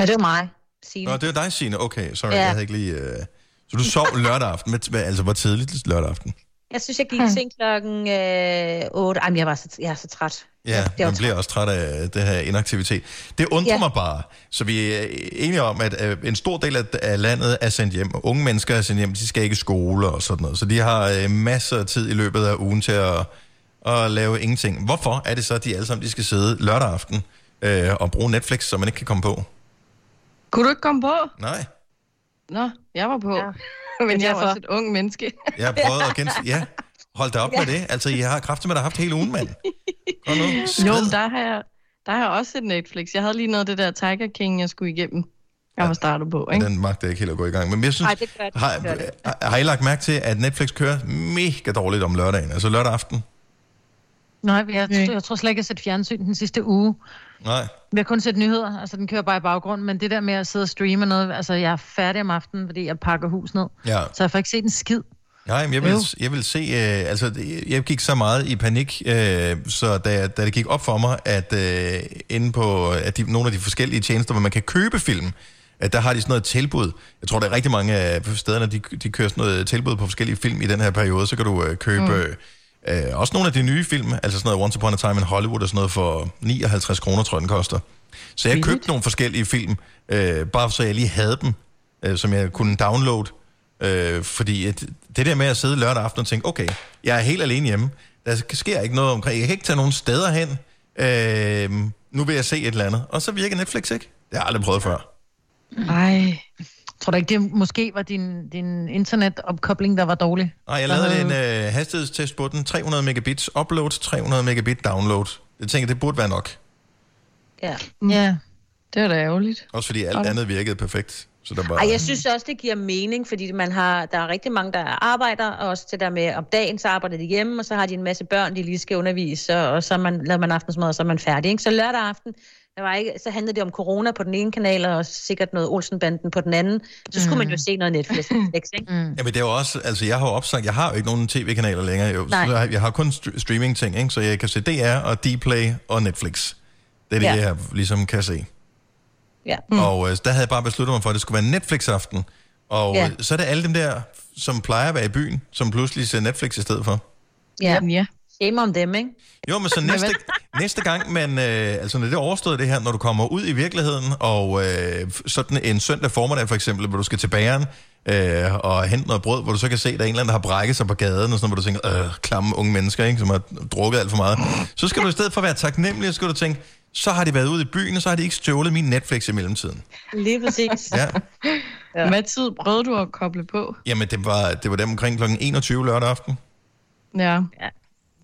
Ja, det var mig, Signe. Nå, det var dig, Signe. Okay, sorry, ja. Jeg havde ikke lige... Uh... Så du sov lørdag aften, med, med, altså hvor tidligt lørdag aften? Jeg synes, jeg gik i seng klokken øh, 8. Ej, men jeg, var så, jeg er så træt. Ja, man bliver også træt af det her inaktivitet. Det undrer ja. Mig bare, så vi er enige om, at øh, en stor del af- af landet er sendt hjem. Unge mennesker er sendt hjem, de skal ikke i skole og sådan noget. Så de har øh, masser af tid i løbet af ugen til at, at lave ingenting. Hvorfor er det så, at de alle sammen de skal sidde lørdag aften øh, og bruge Netflix, så man ikke kan komme på? Kunne du ikke komme på? Nej, Nå, jeg var på. Ja. Men jeg er derfor. også et ung menneske. jeg har prøvet at gense... Ja, hold da op ja. med det. Altså, I har kraftigt med, der haft hele ugen, mand. Kom nu, Jo, skrid. men der har, jeg, der har jeg også et Netflix. Jeg havde lige noget af det der Tiger King, jeg skulle igennem. Jeg var startet på, ikke? Den magter jeg ikke helt at gå i gang. Men jeg synes, Ej, det gør det. har, Det gør det. har, har I lagt mærke til, at Netflix kører mega dårligt om lørdagen? Altså lørdag aften? Nej, jeg, jeg tror slet ikke, jeg har set fjernsyn den sidste uge. Nej. Vi har kun set nyheder, altså den kører bare i baggrunden, men det der med at sidde og streame noget, altså jeg er færdig om aftenen, fordi jeg pakker hus ned. Ja. Så jeg får ikke set en skid. Nej, men jeg vil, jeg vil se, øh, altså jeg gik så meget i panik, øh, så da, da det gik op for mig, at øh, inde på at de, nogle af de forskellige tjenester, hvor man kan købe film, at der har de sådan noget tilbud. Jeg tror, der er rigtig mange af stederne, de, de kører sådan noget tilbud på forskellige film i den her periode, så kan du øh, købe mm. Øh, også nogle af de nye film, altså sådan noget Once Upon a Time in Hollywood og sådan noget for 59 kroner, tror jeg, den koster. Så jeg købte nogle forskellige film, øh, bare så jeg lige havde dem, øh, som jeg kunne downloade. Øh, fordi et, det der med at sidde lørdag aften og tænke, okay, jeg er helt alene hjemme, der sker ikke noget omkring, jeg kan ikke tage nogen steder hen, øh, nu vil jeg se et eller andet. Og så virker Netflix ikke. Det har jeg aldrig prøvet før. Ej. Tror du ikke, det måske var din, din internetopkobling, der var dårlig? Nej, jeg lavede en øh, hastighedstest på den. 300 megabits upload, 300 megabit download. Jeg tænker, det burde være nok. Ja. Ja. Det var da ærgerligt. Også fordi alt andet virkede perfekt. Så der var... Ej, jeg synes også, det giver mening, fordi man har, der er rigtig mange, der arbejder, og også det der med, om dagen så arbejder de hjemme, og så har de en masse børn, de lige skal undervise, og, og så man, laver man aftensmad, og så er man færdig. Ikke? Så lørdag aften, der var ikke, så handlede det om corona på den ene kanal, og sikkert noget Olsenbanden på den anden. Så skulle man jo se noget Netflix. ikke? Mm. Jamen det er jo også, altså jeg har jo opsagt, jeg har jo ikke nogen tv-kanaler længere, jo. Nej. Så jeg, jeg har kun st- streaming-ting, ikke? så jeg kan se DR og Dplay og Netflix. Det er det, Ja. jeg ligesom kan se. Ja. Mm. Og øh, der havde jeg bare besluttet mig for, at det skulle være Netflix-aften. Og Ja. ja. så er det alle dem der, som plejer at være i byen, som pludselig ser Netflix i stedet for. Ja. ja. Shame om dem, ikke? Jo, men så næste, næste gang, man, øh, altså når det er overstået det her, når du kommer ud i virkeligheden, og øh, sådan en søndag formiddag for eksempel, hvor du skal til bageren, øh, og hente noget brød, hvor du så kan se, at der er en eller anden, der har brækket sig på gaden, og sådan, hvor du tænker, øh, klamme unge mennesker, ikke, som har drukket alt for meget. Så skal du i stedet for være taknemmelig, så skal du tænke, så har de været ude i byen, og så har de ikke stjålet min Netflix i mellemtiden. Lige præcis. Ja. ja. Hvad tid prøvede du at koble på? Jamen, det var, det var dem omkring kl. 21 lørdag aften. Ja. ja.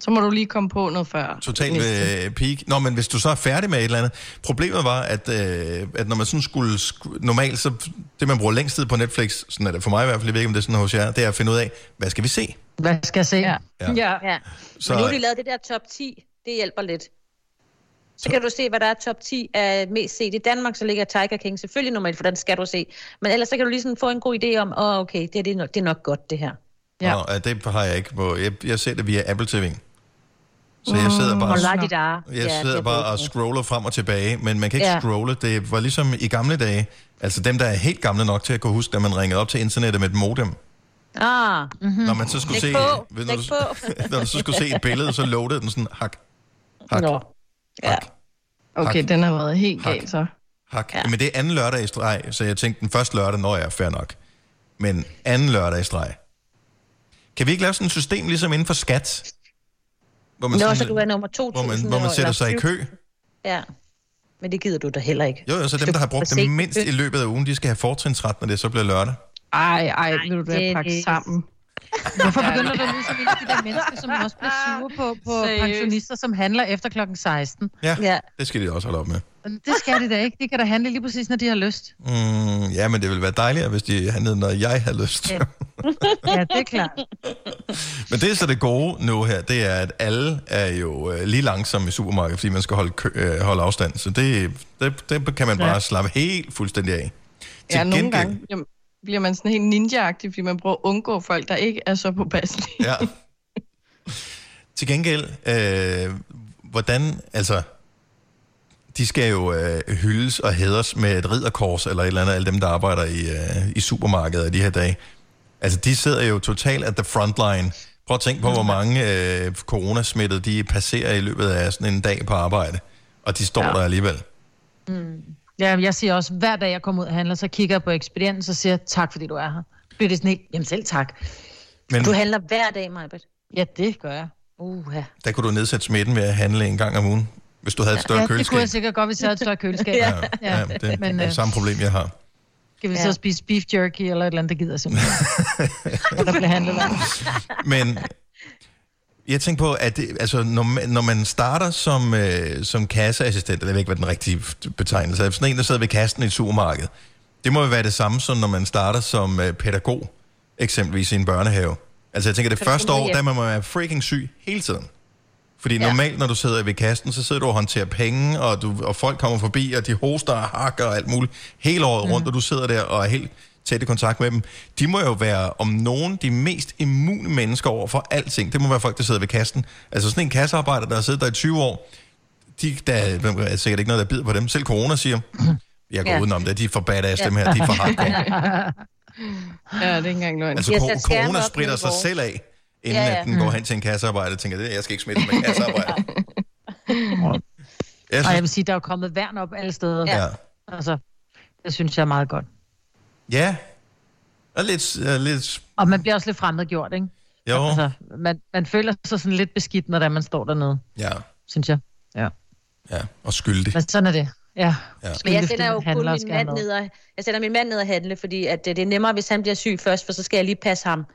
Så må du lige komme på noget før. Totalt øh, peak. Nå, men hvis du så er færdig med et eller andet. Problemet var, at, øh, at når man sådan skulle... sk- Normalt, så det man bruger længst tid på Netflix, sådan er det for mig i hvert fald, jeg ved ikke, om det er sådan hos jer, det er at finde ud af, hvad skal vi se? Hvad skal jeg se? Ja. Ja. ja. ja. Så- Så... Men nu har de lavet det der top 10. Det hjælper lidt. Så kan du se, hvad der er top 10 af mest set i Danmark, så ligger Tiger King selvfølgelig nummer et, for den skal du se. Men ellers så kan du lige sådan få en god idé om, åh oh, okay, det er, det, er nok, det er nok godt det her. Ja. Og øh, det har jeg ikke på... Jeg, jeg ser det via Apple TV. Så jeg sidder bare... Og. Jeg sidder bare og scroller frem og tilbage, men man kan ikke Ja. scrolle. Det var ligesom i gamle dage, altså dem, der er helt gamle nok til at kunne huske, da man ringede op til internettet med et modem. Ah. Mm-hmm. Når man så skulle Læg se, på. ved- når, du, når du så skulle se et billede, så loadede den sådan hak, hak, Nå. Ja. Okay, den har været helt Hak. galt så. hak. Ja. Men det er anden lørdag i streg, så jeg tænkte den første lørdag, når jeg er fair nok. Men anden lørdag i streg. Kan vi ikke lave sådan et system, ligesom inden for skat? Hvor Nå, så du er nummer 2.000. hvor man, hvor man sætter sig i kø. Ja. Men det gider du da heller ikke. Jo, jo, så dem, der har brugt det mindst i løbet af ugen, de skal have fortrinsret, når det så bliver lørdag. Ej, ej, vil du da pakke sammen? Hvorfor begynder du nu som en af de der mennesker, som også bliver sure på, på Seriøst? pensionister, som handler efter klokken 16? Ja, ja, det skal de også holde op med. Det skal de da ikke. De kan da handle lige præcis, når de har lyst. Mm, ja, men det ville være dejligere, hvis de handlede, når jeg har lyst. Ja. Ja, det er klart. Men det er så det gode nu her, det er, at alle er jo øh, lige langsomme i supermarkedet, fordi man skal holde, kø, øh, holde afstand. Så det, det, det kan man bare Ja. slappe helt fuldstændig af. Til Ja, nogle gengæld- gange bliver, bliver man sådan helt ninja-agtig, fordi man prøver at undgå folk, der ikke er så påpasselige. Ja. Til gengæld, øh, hvordan, altså, de skal jo øh, hyldes og hædres med et ridderkors, eller et eller andet, alle dem, der arbejder i, øh, i supermarkedet i de her dage. Altså, de sidder jo totalt at the frontline. Prøv at tænke på, hvor mange øh, coronasmittede de passerer i løbet af sådan en dag på arbejde. Og de står ja. der alligevel. Mm. Ja, jeg siger også, hver dag jeg kommer ud og handler, så kigger jeg på ekspedienten, så siger jeg, tak fordi du er her. Bliver det sådan helt, jamen selv tak. Men Du handler hver dag, Majbet. Ja, det gør jeg. Uh, ja. der kunne du nedsætte smitten ved at handle en gang om ugen, hvis du havde et større ja, det kunne køleskab. jeg sikkert godt, hvis jeg havde et større køleskab. Ja, ja, det er men, det øh, samme problem, jeg har. skal vi Ja. så spise beef jerky eller et eller andet, der gider simpelthen. der bliver handlet. Men jeg tænker på, at det, altså, når, man, når man starter som, øh, som kasseassistent, eller jeg ved ikke, hvad den rigtige betegnelse er, sådan en, der sidder ved kassen i et supermarked, det må jo være det samme, som når man starter som øh, pædagog, eksempelvis i en børnehave. Altså jeg tænker, det første år, der må man være freaking syg hele tiden. Fordi ja. normalt, når du sidder ved kassen, så sidder du og håndterer penge, og, du, og folk kommer forbi, og de hoster og hakker og alt muligt hele året mm. rundt, og du sidder der og er helt tæt i kontakt med dem. De må jo være om nogen de mest immune mennesker over for alting. Det må være folk, der sidder ved kassen. Altså sådan en kassearbejder, der har siddet der i 20 år, de, der er sikkert ikke noget, der bider på dem. Selv corona siger, jeg går Ja. ja. udenom det, de er for badass, dem her, de er for hardcore. ja, det er ikke engang løgn. Altså corona spritter sig selv af, inden Ja, ja, at den går hen til en kassearbejder og tænker, det, jeg skal ikke smitte med kassearbejder. Jeg Og jeg synes, vil sige, der er jo kommet værn op alle steder. Ja. Altså, det synes jeg er meget godt. ja, og lidt, uh, lidt Og man bliver også lidt fremmedgjort, ikke? Jo. Altså, man, man føler sig sådan lidt beskidt, når det man står dernede, ja, synes jeg. Ja. ja, og skyldig. Men sådan er det. Ja. ja. Men jeg sender jo min kun min mand ned og, jeg sender min mand ned og handle, fordi at det, det er nemmere, hvis han bliver syg først, for så skal jeg lige passe ham.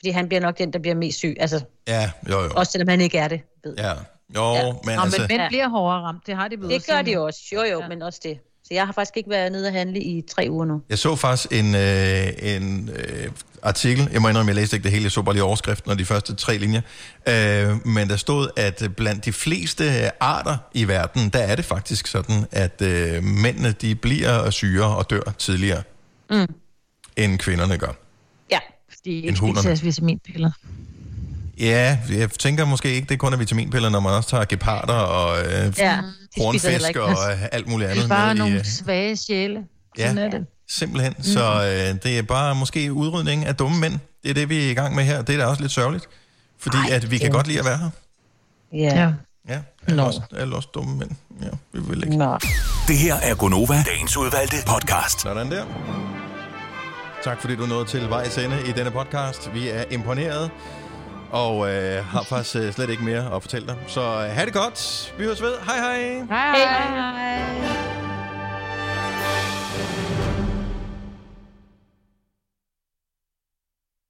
Fordi han bliver nok den, der bliver mest syg. Altså, Ja, jo, jo. også selvom han ikke er det. Ved. Ja. Jo, Ja. men Nå, altså... men mænd bliver hårdere ramt. Det har de blevet Det gør de også. Jo, jo, ja. men også det. Så jeg har faktisk ikke været nede og handle i tre uger nu. Jeg så faktisk en, øh, en øh, artikel, jeg må indrømme, jeg læste ikke det hele, jeg så bare lige overskriften og de første tre linjer, øh, men der stod, at blandt de fleste arter i verden, der er det faktisk sådan, at øh, mændene de bliver syge og dør tidligere, Mm. end kvinderne gør. Ja. End ikke spiser vitaminpiller. Ja, jeg tænker måske ikke, det kun er vitaminpiller, når man også tager geparder og øh, Ja, de hornfisk og øh, alt muligt Det andet. er bare med i, nogle øh, svage sjæle. Sådan Ja. er det. Simpelthen. Mm. Så øh, det er bare måske udrydning af dumme mænd. Det er det, vi er i gang med her. Det er da også lidt sørgeligt. Fordi Ej, at vi kan det- godt lide at være her. Ja. Ja, alle, også, alle også dumme mænd. Ja, vi vil ikke. Nå. Det her er Gonova, dagens udvalgte podcast. Sådan der. Tak fordi du nåede til vejs ende i denne podcast. Vi er imponeret og øh, har faktisk øh, slet ikke mere at fortælle dig. Så øh, ha' det godt. Vi høres ved. Hej hej. Hej. hej.